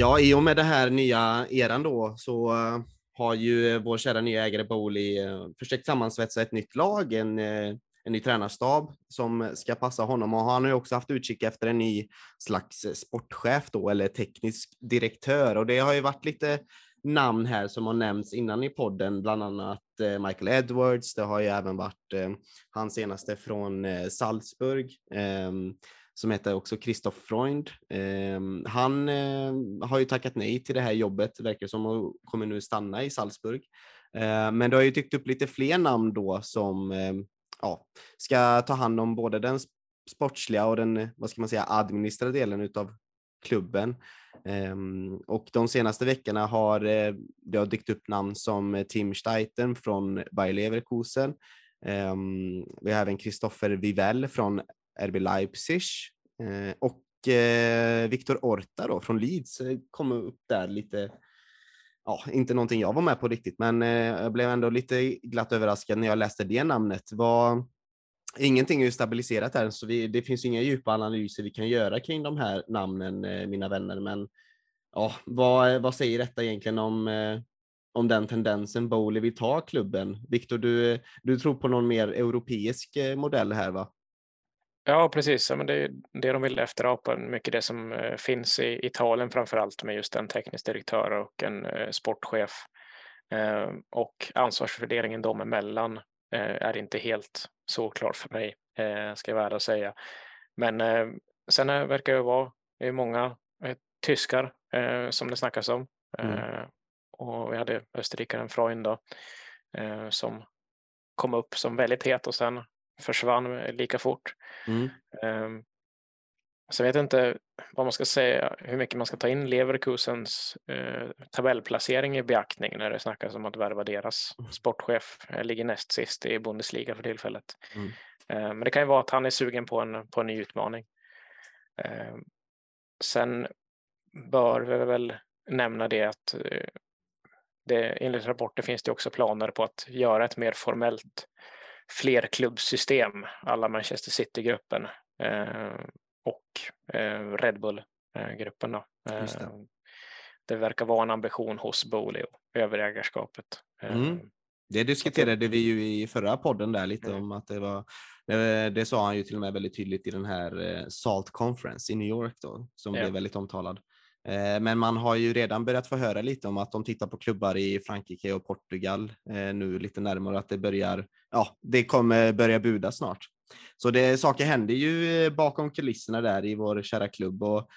Ja, i och med det här nya eran då så eh, har ju vår kära nya ägare Bowley eh, försökt sammansvetsa ett nytt lag, en, eh, en ny tränarstab som ska passa honom och han har ju också haft utkik efter en ny slags sportchef då eller teknisk direktör och det har ju varit lite namn här som har nämnts innan i podden, bland annat Michael Edwards. Det har ju även varit hans senaste från Salzburg. Ehm, som heter också Christoph Freund. Eh, han eh, har ju tackat nej till det här jobbet, verkar som, och kommer nu stanna i Salzburg. Eh, men det har ju dykt upp lite fler namn då som ehm, ja, ska ta hand om både den sportsliga och den, vad ska man säga, administrativa delen utav klubben. Ehm, och de senaste veckorna har eh, det har dykt upp namn som Tim Steiten från Bayer Leverkusen. Ehm, vi har även Christoffer Vivell från RB Leipzig eh, och eh, Viktor Orta då från Leeds eh, kom upp där lite ja, inte någonting jag var med på riktigt, men eh, jag blev ändå lite glatt överraskad när jag läste det namnet. Var, ingenting är ju stabiliserat här, så vi, det finns inga djupa analyser vi kan göra kring de här namnen, eh, mina vänner. Men ja, vad, vad säger detta egentligen om, om den tendensen Bowley vill ta klubben? Viktor, du, du tror på någon mer europeisk modell här, va? Ja, precis. Ja, men det är det de vill efterapa, mycket det som eh, finns i Italien framför allt med just en teknisk direktör och en eh, sportchef. Eh, och ansvarsfördelningen dem emellan är inte helt så klar för mig, ska jag vara och säga. Men sen verkar det vara det är många tyskar som det snackas om. Mm. Och vi hade österrikaren Freund då, som kom upp som väldigt het och sen försvann lika fort. Mm. Um, så jag vet inte vad man ska säga, hur mycket man ska ta in Leverkusens uh, tabellplacering i beaktning när det snackas om att värva deras mm. sportchef. Jag ligger näst sist i Bundesliga för tillfället. Mm. Uh, men det kan ju vara att han är sugen på en, på en ny utmaning. Uh, sen bör vi väl nämna det att uh, det, enligt rapporter finns det också planer på att göra ett mer formellt flerklubbsystem, alla Manchester City-gruppen eh, och eh, Red Bull-gruppen. Eh, det. det. verkar vara en ambition hos Bowley och överägarskapet. Mm. Det diskuterade vi ju i förra podden där lite mm. om att det var det, det, sa han ju till och med väldigt tydligt i den här Salt Conference i New York då, som ja. blev väldigt omtalad. Eh, men man har ju redan börjat få höra lite om att de tittar på klubbar i Frankrike och Portugal eh, nu lite närmare att det börjar, ja, det kommer börja buda snart. Så det, saker händer ju eh, bakom kulisserna där i vår kära klubb och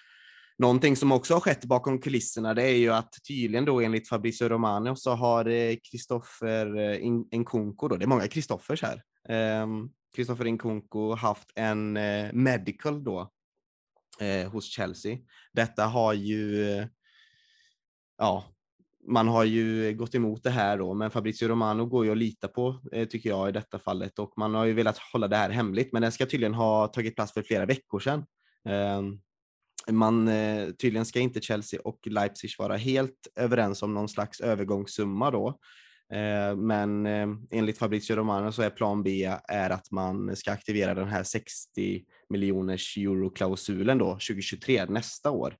Någonting som också har skett bakom kulisserna det är ju att tydligen då enligt Fabrizio Romano så har Kristoffer Nkunku, då, det är många Kristoffers här, ehm, Kristoffer Nkunku haft en medical då eh, hos Chelsea. Detta har ju, ja, man har ju gått emot det här då, men Fabrizio Romano går ju att lita på, eh, tycker jag, i detta fallet och man har ju velat hålla det här hemligt, men den ska tydligen ha tagit plats för flera veckor sedan. Ehm, man, eh, tydligen ska inte Chelsea och Leipzig vara helt överens om någon slags övergångssumma då. Eh, men eh, enligt Fabrizio Romano så är plan B är att man ska aktivera den här 60 miljoners euro-klausulen då 2023, nästa år.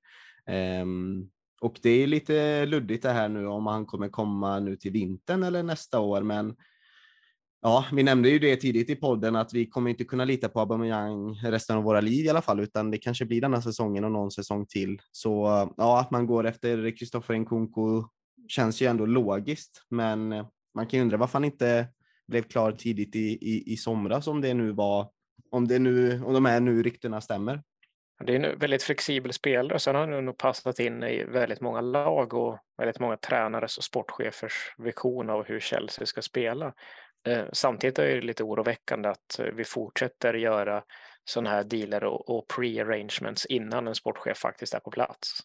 Ehm, och det är lite luddigt det här nu om han kommer komma nu till vintern eller nästa år, men Ja, vi nämnde ju det tidigt i podden att vi kommer inte kunna lita på Aubameyang resten av våra liv i alla fall, utan det kanske blir denna säsongen och någon säsong till. Så ja, att man går efter Kristoffer Nkunku känns ju ändå logiskt, men eh, man kan ju undra varför han inte blev klar tidigt i, i, i somras om det nu var, om det nu, om de här nu ryktena stämmer. Det är en väldigt flexibel spelare, sen har han nog passat in i väldigt många lag och väldigt många tränares och sportchefers vision av hur Chelsea ska spela. Eh, samtidigt är det lite oroväckande att eh, vi fortsätter göra sådana här dealer och, pre-arrangements innan en sportchef faktiskt är på plats.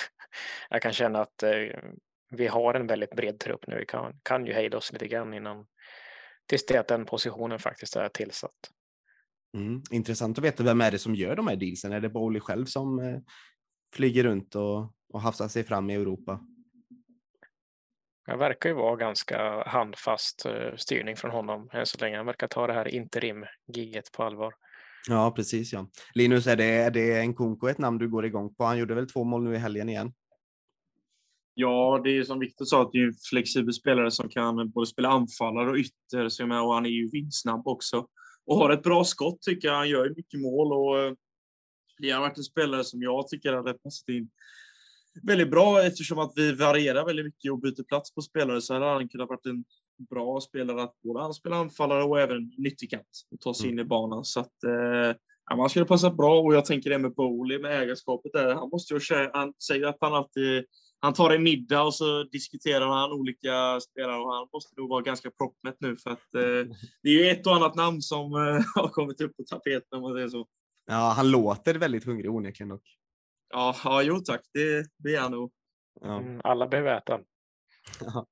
Jag kan känna att vi har en väldigt bred trupp nu. Vi kan, kan ju hejda oss lite grann innan tills det att den positionen faktiskt är tillsatt. Mm, intressant att veta vem är det som gör de här dealsen? Är det Bowley själv som flyger runt och, och hafsar sig fram i Europa? Det verkar ju vara ganska handfast eh, styrning från honom än så länge. Han verkar ta det här interim-giget på allvar. Ja, precis. Ja. Linus, är det, är det en Konko ett namn du går igång på? Han gjorde väl två mål nu i helgen igen? Ja, det är som Viktor sa, att det är en flexibel spelare som kan både spela anfallare och ytter, så och han är ju vindsnabb också. Och har ett bra skott tycker jag. Han gör mycket mål och eh, det har varit en spelare som jag tycker hade passat in väldigt bra eftersom att vi varierar väldigt mycket och byter plats på spelare så hade han kunnat varit en bra spelare att både spela anfallare och även nyttigkant och ta sig mm. in i banan. Så att eh, ja, man skulle passa bra och jag tänker det med Bowley med ägarskapet där. Han måste ju han säger att han alltid han tar en middag och så diskuterar han olika spelare och han måste nog vara ganska proppmätt nu för att eh, det är ju ett och annat namn som eh, har kommit upp på tapeten om man säger så. Ja, han låter väldigt hungrig onekligen dock. Ja, ja jo tack, det, det är han nog. Ja. Mm, alla behöver äta. Ja.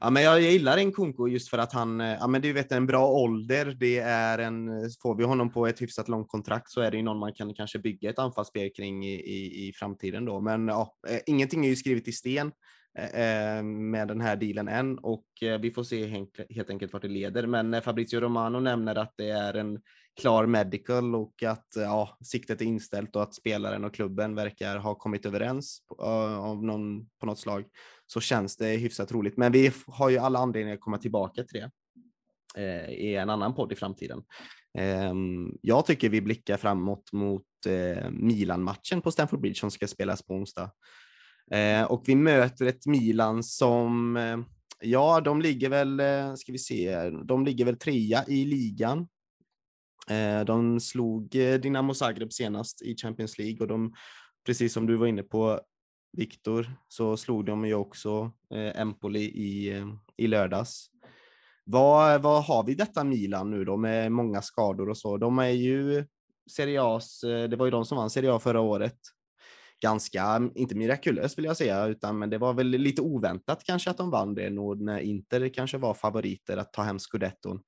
Ja, men jag, gillar Nkunku just för att han, eh, ja men du vet en bra ålder, det är en, får vi honom på ett hyfsat långt kontrakt så är det ju någon man kan kanske bygga ett anfallsspel kring i, i, i framtiden då. Men ja, eh, ingenting är ju skrivet i sten eh, eh med den här dealen än och eh, vi får se helt enkelt vart det leder. Men Fabrizio Romano nämner att det är en klar medical och att eh, ja, siktet är inställt och att spelaren och klubben verkar ha kommit överens eh, av någon, på något slag så känns det hyfsat roligt. Men vi har ju alla anledningar att komma tillbaka till det eh, i en annan podd i framtiden. Eh, jag tycker vi blickar framåt mot eh, Milan-matchen på Stamford Bridge som ska spelas på onsdag. Eh, och vi möter ett Milan som, ja, de ligger väl, ska vi se, de ligger väl trea i ligan Eh, de slog eh, Dinamo Zagreb senast i Champions League och de, precis som du var inne på Viktor, så slog de ju också eh, Empoli i, i lördags. Vad, vad har vi detta Milan nu då med många skador och så? De är ju Serie A's, det var ju de som vann Serie A förra året. Ganska, inte mirakulöst vill jag säga, utan men det var väl lite oväntat kanske att de vann det nog när Inter kanske var favoriter att ta hem scudetton.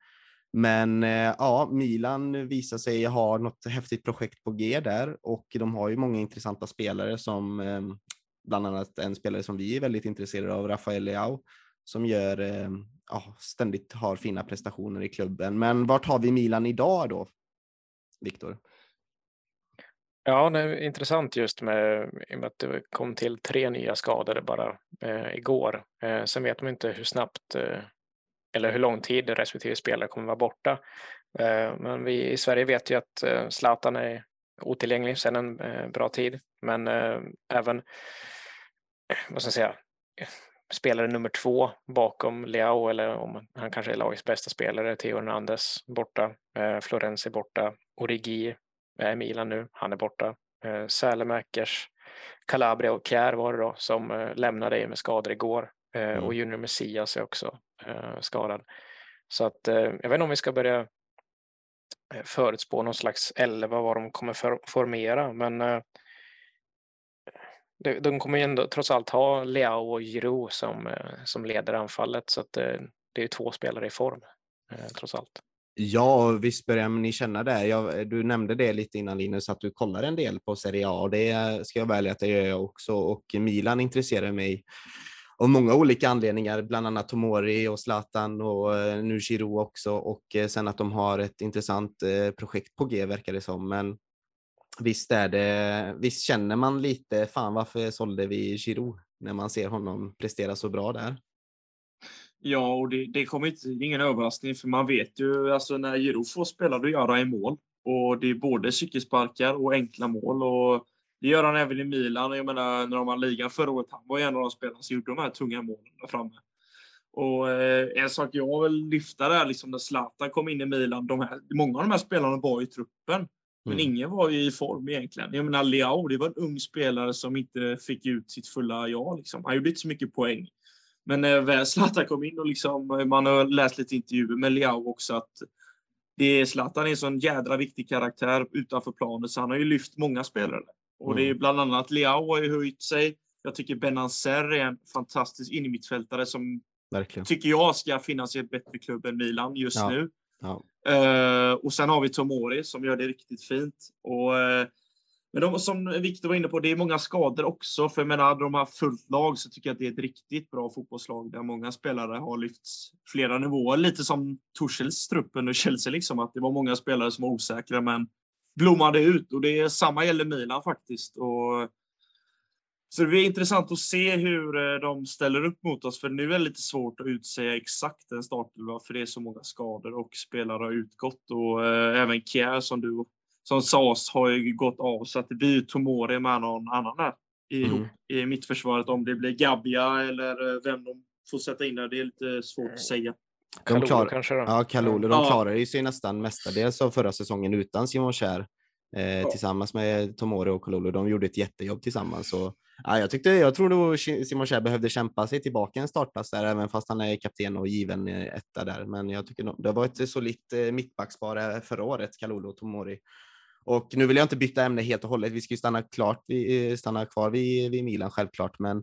Men eh, ja, Milan visar sig ha något häftigt projekt på G där och de har ju många intressanta spelare som ehm, bland annat en spelare som vi är väldigt intresserade av, Rafael Leao, som gör, ehm, ja, ständigt har fina prestationer i klubben. Men vart har vi Milan idag då, Viktor? Ja, det är intressant just med, med att det kom till tre nya skadade bara eh, igår. Eh, sen vet man inte hur snabbt eh, eller hur lång tid respektive spelare kommer vara borta. Eh, men vi i Sverige vet ju att eh, Zlatan är otillgänglig sedan en eh, bra tid. Men även, vad ska jag säga, spelare nummer två bakom Leao eller om han kanske är lagets bästa spelare, Theo Hernandez borta, Florenzi borta, Origi är Milan nu, han är borta. Sälemäkers, Calabria och Kjär var det då som lämnade med skador igår. Eh, mm. Och Junior Messias är också eh, skadad. Så att eh, jag vet inte om vi ska börja förutspå någon slags elva vad de kommer för, formera, men de, kommer ju ändå trots allt ha Leao och Giroud som, som leder anfallet, så att det är två spelare i form trots allt. Ja, visst börjar ni känna det. Jag, du nämnde det lite innan Linus, att du kollar en del på Serie A och det ska jag välja att det gör jag också och Milan intresserar mig av många olika anledningar, bland annat Tomori och Zlatan och eh, nu Giroud också och eh, sen att de har ett intressant eh, projekt på G verkar det som. Men visst är det, visst känner man lite, fan varför sålde vi Giroud när man ser honom prestera så bra där? Ja, och det, det kommer inte, ingen överraskning för man vet ju alltså när Giroud får spela då gör han i mål och det är både cykelsparkar och enkla mål och det gör han även i Milan. Jag menar, när de vann ligan förra året, han var en av de spelarna som gjorde de här tunga målen där framme. Och eh, en sak jag vill lyfta där, liksom när Zlatan kom in i Milan, de här, många av de här spelarna var i truppen. Men mm. ingen var ju i form egentligen. Jag menar, Leao, det var en ung spelare som inte fick ut sitt fulla jag. Liksom. Han gjorde inte så mycket poäng. Men när väl Zlatan kom in och liksom, man har läst lite intervjuer med Leao också, att det är Zlatan är en sån jädra viktig karaktär utanför planen, så han har ju lyft många spelare. Och mm. det är bland annat Leao har ju höjt sig. Jag tycker Benancer är en fantastisk innermittfältare som Verkligen. tycker jag ska finnas i ett bättre klubb än Milan just ja. nu. Ja. Uh, och sen har vi Tomori som gör det riktigt fint. Och, uh, men de, som Viktor var inne på, det är många skador också. För jag menar, hade de har fullt lag så tycker jag att det är ett riktigt bra fotbollslag där många spelare har lyfts flera nivåer. Lite som Torshälls trupp under Chelsea, liksom, att det var många spelare som var osäkra men blommade ut och det är samma gäller Milan faktiskt. Och, så det blir intressant att se hur eh, de ställer upp mot oss, för nu är det lite svårt att utsäga exakt en startelva, för det är så många skador och spelare har utgått och eh, även Kjär som du som sades har ju gått av så att det blir Tomori med någon annan där i, mm. i mittförsvaret. Om det blir Gabia eller eh, vem de får sätta in där, det är lite svårt att säga. De klar, kanske då? Ja, Kalulu. De ja. klarade sig nästan mestadels av förra säsongen utan Simon Kjär eh, ja. tillsammans med Tomori och Kalulu. De gjorde ett jättejobb tillsammans. Och, ja, jag, tyckte, jag tror nog Simon Kjär behövde kämpa sig tillbaka en startplats där, även fast han är kapten och given etta där. Men jag tycker det var ett solitt eh, mittbackspar förra året, Kalulu och Tomori. Och nu vill jag inte byta ämne helt och hållet. Vi ska ju stanna, klart, vi eh, stanna kvar vid, vid Milan självklart, men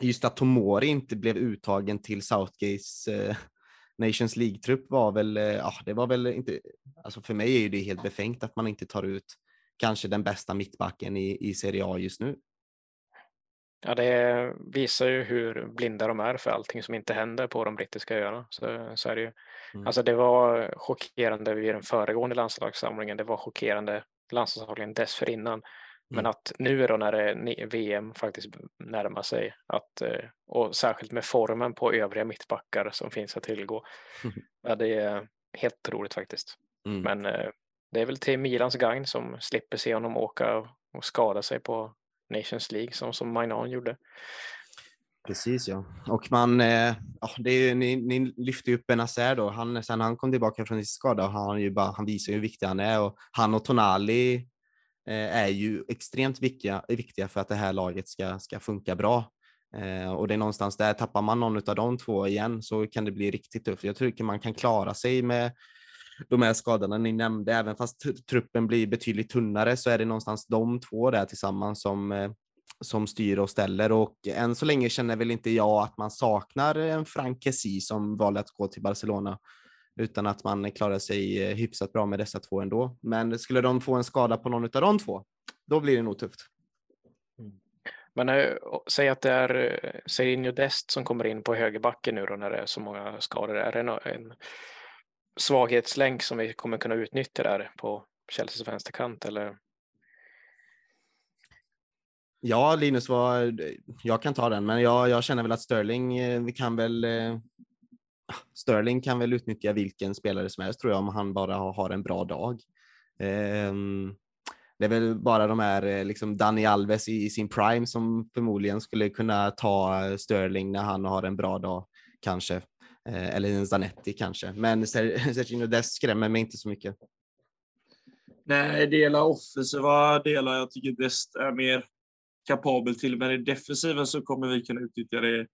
just att Tomori inte blev uttagen till Southgates eh, Nations League-trupp var väl, eh, ja, det var väl inte, alltså för mig är ju det helt befängt att man inte tar ut kanske den bästa mittbacken i, i Serie A just nu. Ja, det visar ju hur blinda de är för allting som inte händer på de brittiska öarna. Så, så är det ju. Mm. Alltså det var chockerande vid den föregående landslagssamlingen. Det var chockerande landslagssamlingen dessförinnan. Men mm. att nu då när VM faktiskt närmar sig, att, eh, och särskilt med formen på övriga mittbackar som finns att tillgå, ja, det är helt otroligt faktiskt. Mm. Men eh, det är väl till Milans gagn som slipper se honom åka och skada sig på Nations League som, som Mainan gjorde. Precis ja. Och man, eh, det är, ni, ni lyfter upp Benazer då. Han, sen han kom tillbaka från sin skada, han, ju bara, han visar hur viktig han är och han och Tonali Eh, är ju extremt viktiga, viktiga för att det här laget ska, ska funka bra. Eh, och det är någonstans där, tappar man någon av de två igen så kan det bli riktigt tufft. Jag tycker man kan klara sig med de här skadorna ni nämnde, även fast truppen blir betydligt tunnare så är det någonstans de två där tillsammans som, eh, som styr och ställer och än så länge känner väl inte jag att man saknar en Frank Kessie som valde att gå till Barcelona utan att man klarar sig eh, hyfsat bra med dessa två ändå. Men skulle de få en skada på någon av de två, då blir det nog tufft. Mm. Men äh, säg att det är äh, Serinho Dest som kommer in på högerbacken nu då när det är så många skador. Är det en, svaghetslänk som vi kommer kunna utnyttja där på Chelseas vänsterkant eller? Ja, Linus, var, jag kan ta den, men jag, jag känner väl att Sterling eh, vi kan väl eh, Sterling kan väl utnyttja vilken spelare som helst tror jag om han bara har en bra dag. Ehm, det är väl bara de här eh, liksom Dani Alves i, sin prime som förmodligen skulle kunna ta Sterling när han har en bra dag kanske. Eh, eller en Zanetti kanske, men Sergino Dest skrämmer mig inte så mycket. Nej, delar offensiva delar jag tycker Dest är mer kapabel till, men i defensiven så kommer vi kunna utnyttja det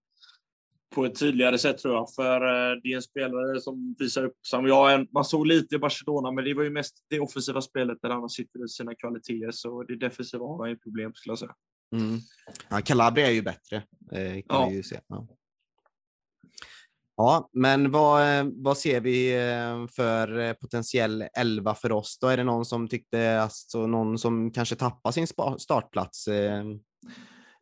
på ett tydligare sätt tror jag. För eh, det är en spelare som visar upp som jag. Man såg lite i Barcelona, men det var ju mest det offensiva spelet där han sitter i sina kvaliteter. Så det defensiva har han ju problem skulle jag säga. Mm. Ja, Calabria är ju bättre. Eh, kan ja. ju se. Ja. ja. men vad, eh, vad ser vi för potentiell elva för oss? Då är det någon som tyckte, alltså någon som kanske tappar sin startplats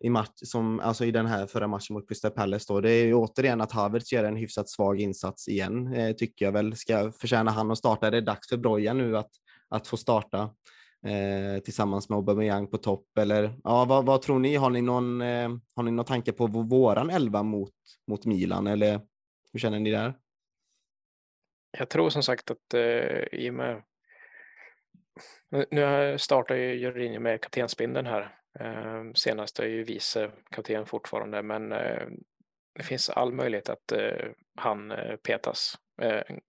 i, match, som, alltså i den här förra matchen mot Crystal Palace. Då. Det är ju återigen att Havertz gör en hyfsat svag insats igen, eh, tycker jag väl. Ska förtjäna han att starta. Det är dags för Broja nu att, att få starta eh, tillsammans med Aubameyang på topp. Eller, ja, vad, vad tror ni? Har ni någon, eh, har ni någon tanke på våran elva mot, mot Milan? Eller hur känner ni där? Jag tror som sagt att eh, i och med nu startar ju Jorginho med kaptensbindeln här Ehm, senast är ju vice kapten fortfarande, men eh, det finns all möjlighet att eh, han eh, petas. Ehm,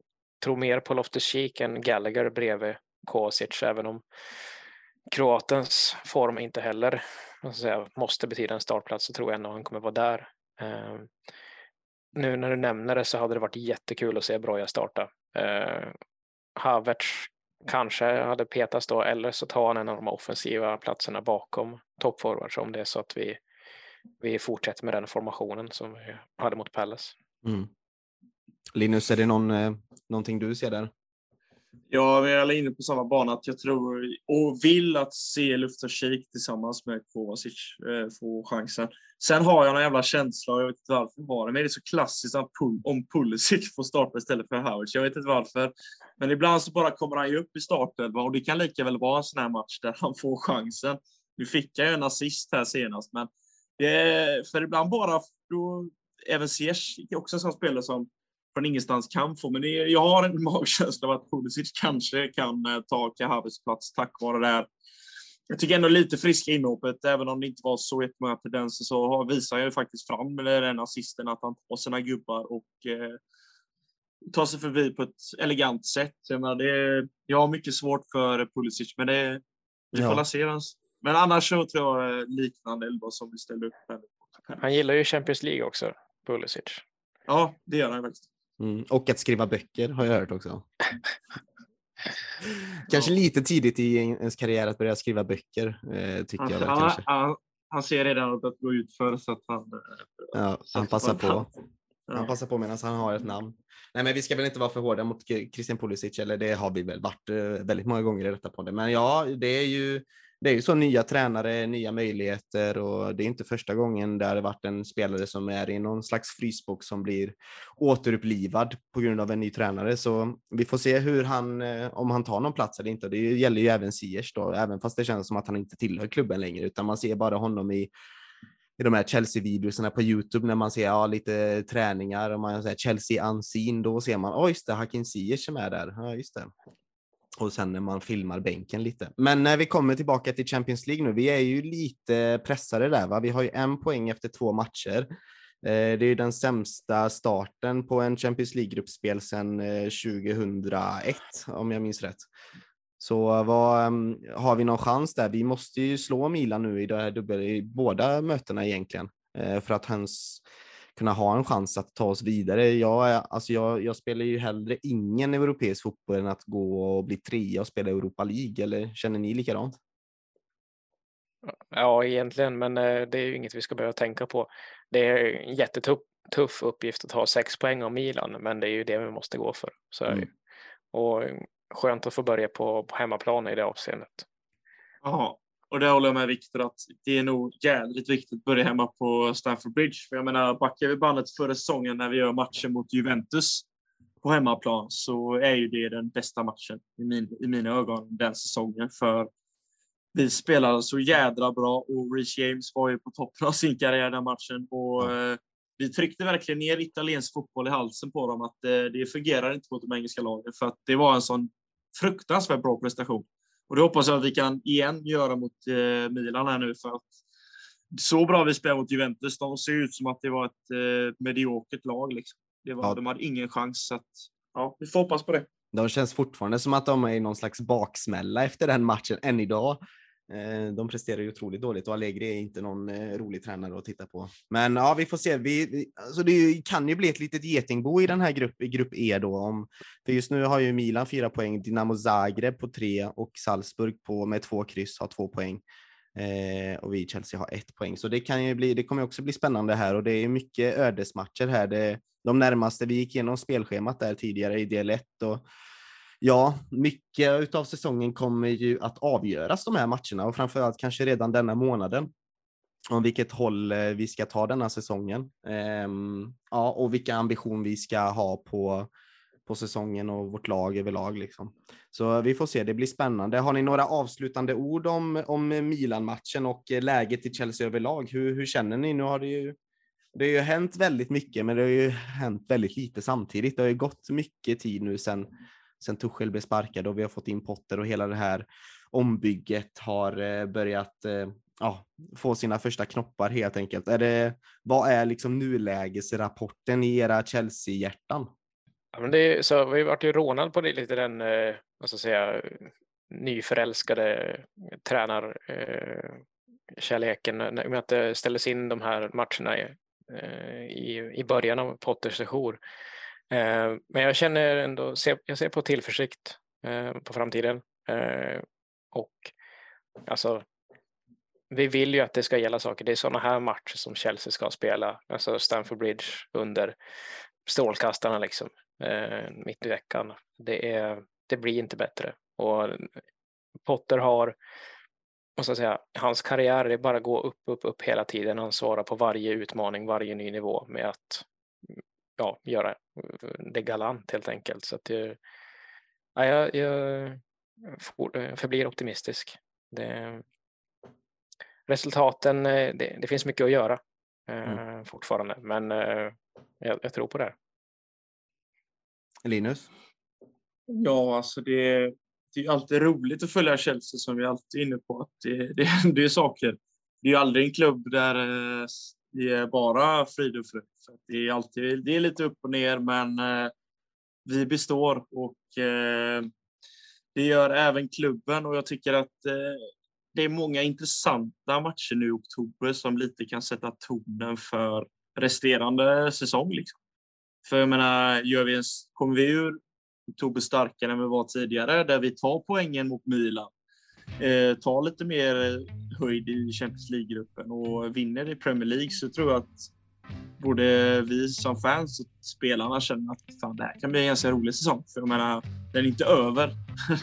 tror mer på Loftus-Cheek än Gallagher bredvid Kosic, även om kroatens form inte heller säga, måste betyda en startplats så tror jag ändå han kommer vara där. Eh, nu när du nämner det så hade det varit jättekul att se Broja starta. Ehm, Havertz kanske hade petats då, eller så tar han en av de offensiva platserna bakom toppforwards om det är så att vi, vi fortsätter med den formationen som vi hade mot Palace. Mm. Linus, är det någon, eh, någonting du ser där? Ja, vi är alla inne på samma bana. Att jag tror och vill att se Luftar-Shake tillsammans med Kovacic eh, få chansen. Sen har jag en jävla känsla, och jag vet inte varför var det, men det är så klassiskt att om Pulisic får starta istället för Howard. Jag vet inte varför. Men ibland så bara kommer han ju upp i startelvan och det kan lika väl vara en sån här match där han får chansen. Nu fick jag ju en assist här senast, men det för ibland bara då, även Ziyech är också en sån spelare som från ingenstans kan få. Men det, jag har en magkänsla av att Pulisic kanske kan eh, ta Kahavis plats tack vare det här. Jag tycker ändå lite friska inhoppet, även om det inte var så jättemånga tendenser så visar jag faktiskt fram med den assisten att han tar sina gubbar och eh, tar sig förbi på ett elegant sätt. Jag, menar, det, jag har mycket svårt för Pulisic, men det, vi får ja. se. Men annars så tror jag liknande elva som vi ställde upp. Han gillar ju Champions League också, Pulisic. Ja, det gör han faktiskt. Mm, och att skriva böcker har jag hört också. kanske ja. lite tidigt i ens karriär att börja skriva böcker, eh, tycker han, jag. Han, han, han, ser redan att gå ut för så att han... Eh, ja, han passar på. Han passar på medan han har ett namn. Nej, men vi ska väl inte vara för hårda mot Christian Pulisic, eller det har vi väl varit eh, väldigt många gånger i detta podden. Men ja, det är ju det är ju så nya tränare, nya möjligheter och det är inte första gången det har varit en spelare som är i någon slags frysbox som blir återupplivad på grund av en ny tränare. Så vi får se hur han, eh, om han tar någon plats eller inte. Det gäller ju även Siers då, även fast det känns som att han inte tillhör klubben längre, utan man ser bara honom i i de här Chelsea-videorna på Youtube när man ser ja, lite träningar och man säger Chelsea unseen, då ser man, oj just det, Hakim Ziyech som är där. Ja, just det och sen när man filmar bänken lite. Men när vi kommer tillbaka till Champions League nu, vi är ju lite pressade där. Va? Vi har ju en poäng efter två matcher. Eh, det är ju den sämsta starten på en Champions League-gruppspel sedan eh, 2001, om jag minns rätt. Så vad, mm, har vi någon chans där? Vi måste ju slå Milan nu i, det här dubbel, i båda mötena egentligen eh, för att hans kunna ha en chans att ta oss vidare. Jag, alltså jag, jag spelar ju hellre ingen europeisk fotboll än att gå och bli trea och spela Europa League, eller känner ni likadant? Ja, egentligen, men eh, det är ju inget vi ska behöva tänka på. Det är en jättetuff tuff uppgift att ta sex poäng av Milan, men det är ju det vi måste gå för. Så mm. Och skönt att få börja på, på hemmaplan i det avseendet. Ja, och det håller jag med Viktor att det är nog jävligt viktigt att börja hemma på Stamford Bridge. För jag menar, backar vi bandet förra säsongen när vi gör matchen mot Juventus på hemmaplan så är ju det den bästa matchen i, min, i mina ögon den säsongen. För vi spelade så jädra bra och Reece James var ju på toppen av sin karriär den matchen. Och, mm. vi tryckte verkligen ner italiensk fotboll i halsen på dem att eh, det fungerar inte mot de engelska lagen för att det var en sån fruktansvärt bra prestation. Och det hoppas jag att vi kan igen göra mot eh, Milan här nu för att så bra vi spelar mot Juventus. De ser ut som att det var ett eh, mediokert lag. Liksom. Det var, ja. De hade ingen chans. Så att, ja, vi får hoppas på det. De känns fortfarande som att de är i någon slags baksmälla efter den matchen än idag. Eh, de presterar ju otroligt dåligt och Allegri är inte någon eh, rolig tränare att titta på. Men ja, vi får se. Vi, alltså det kan ju bli ett litet getingbo i den här grupp, i grupp E då. Om, för just nu har ju Milan fyra poäng, Dinamo Zagreb på tre och Salzburg på, med två kryss har två poäng. Eh, och vi i Chelsea har ett poäng. Så det kan ju bli, det kommer också bli spännande här och det är mycket ödesmatcher här. Det, de närmaste, vi gick igenom spelschemat där tidigare i del 1 och ja, mycket av säsongen kommer ju att avgöras de här matcherna och framförallt kanske redan denna månaden. Om vilket håll eh, vi ska ta denna säsongen. Ehm, ja, och vilka ambition vi ska ha på, på säsongen och vårt lag överlag. Liksom. Så vi får se, det blir spännande. Har ni några avslutande ord om, om Milan-matchen och eh, läget i Chelsea överlag? Hur, hur känner ni? Nu har det ju det har ju hänt väldigt mycket, men det har ju hänt väldigt lite samtidigt. Det har ju gått mycket tid nu sedan sen Tuchel blev sparkad och vi har fått in Potter och hela det här ombygget har eh, börjat eh, ja, få sina första knoppar helt enkelt. Är det, vad är liksom nulägesrapporten i era Chelsea-hjärtan? Ja, men det är, så vi varit ju rånad på det lite den, eh, vad ska säga, nyförälskade tränarkärleken eh, eh med att det ställdes in de här matcherna i, i, i början av Potters sejour. Eh, men jag känner ändå, jag ser på tillförsikt eh, på framtiden. Eh, och alltså, vi vill ju att det ska gälla saker. Det är sådana här matcher som Chelsea ska spela, alltså Stamford Bridge under strålkastarna liksom, eh, mitt i veckan. Det, är, det blir inte bättre. Och Potter har, måste jag säga, hans karriär, det är bara att gå upp, upp, upp hela tiden. Han svarar på varje utmaning, varje ny nivå med att ja, göra det galant helt enkelt. Så att jag, ja, jag, jag förblir optimistisk. Det, resultaten, eh, det, det, finns mycket att göra mm. Eh, fortfarande, men eh, jag, jag, tror på det. Linus? Ja, alltså det, det är alltid roligt att följa Chelsea som vi alltid är inne på. Att det, det, det är saker. Det är ju aldrig en klubb där det är bara frid och fröjd. Det är alltid det är lite upp och ner, men eh, vi består och eh, det gör även klubben och jag tycker att eh, det är många intressanta matcher nu i oktober som lite kan sätta tonen för resterande säsong. Liksom. För jag menar, gör vi en, kommer vi ur oktober starkare än vi var tidigare, där vi tar poängen mot Milan, eh, tar lite mer eh, höjd i Champions League-gruppen och vinner i Premier League så tror jag att både vi som fans och spelarna känner att fan, det här kan bli en ganska rolig säsong. För jag menar, den är inte över.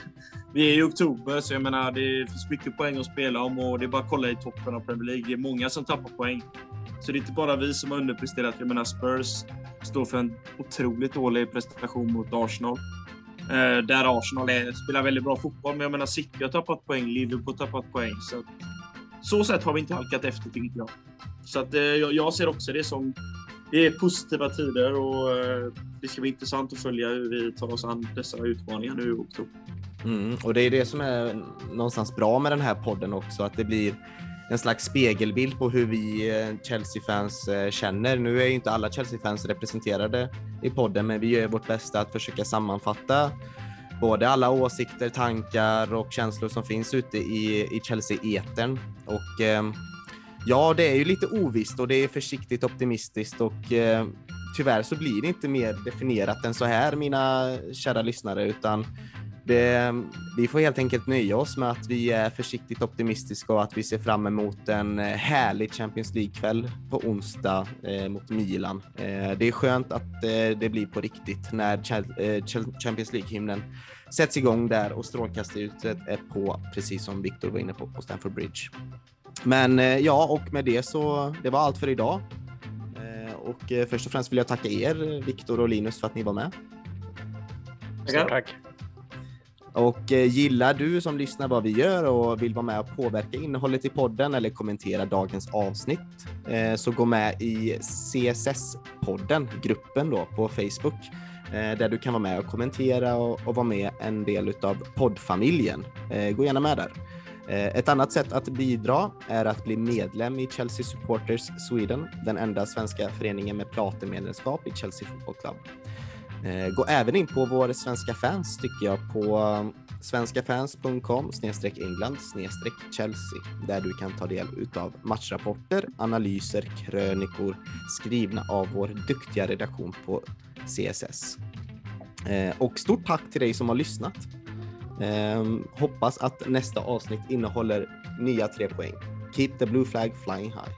vi är i oktober, så jag menar, det finns mycket poäng att spela om och det är bara att kolla i toppen av Premier League. Det är många som tappar poäng. Så det är inte bara vi som har underpresterat. Jag menar, Spurs står för en otroligt dålig prestation mot Arsenal. Eh, där Arsenal är, spelar väldigt bra fotboll, men jag menar City har tappat poäng, Liverpool har tappat poäng. Så så sätt har vi inte halkat efter tycker jag. Så att, eh, jag ser också det som det är positiva tider och eh, det ska bli intressant att följa hur vi tar oss an dessa utmaningar nu i oktober. Mm, och det är det som är någonstans bra med den här podden också, att det blir en slags spegelbild på hur vi eh, Chelsea-fans eh, känner. Nu är ju inte alla Chelsea-fans representerade i podden, men vi gör vårt bästa att försöka sammanfatta både alla åsikter, tankar och känslor som finns ute i, i Chelsea-etern. Och eh, ja, det är ju lite ovisst och det är försiktigt optimistiskt och eh, tyvärr så blir det inte mer definierat än så här, mina kära lyssnare, utan det, vi får helt enkelt nöja oss med att vi är försiktigt optimistiska och att vi ser fram emot en härlig Champions League-kväll på onsdag eh, mot Milan. Eh, det är skönt att eh, det blir på riktigt när eh, Champions League-hymnen sätts igång där och strålkastarljuset är på, precis som Victor var inne på, på Stamford Bridge. Men eh, ja, och med det så, det var allt för idag. Eh, och först och främst vill jag tacka er, Victor och Linus, för att ni var med. Tack. Tack. Och eh, gillar du som lyssnar vad vi gör och vill vara med och påverka innehållet i podden eller kommentera dagens avsnitt eh, så gå med i CSS-podden, gruppen då på Facebook eh, där du kan vara med och kommentera och vara med en del av poddfamiljen. Gå gärna med där. Ett annat sätt att bidra är att bli medlem i Chelsea Supporters Sweden, den enda svenska föreningen med platinmedlemskap i Chelsea Football Club. Eh, gå även in på vår svenska fans tycker jag på um, svenskafans.com England Chelsea där du kan ta del utav matchrapporter, analyser, krönikor skrivna av vår duktiga redaktion på CSS. Eh, och stort tack till dig som har lyssnat. Ehm, hoppas att nästa avsnitt innehåller nya tre poäng. Keep the blue flag flying high.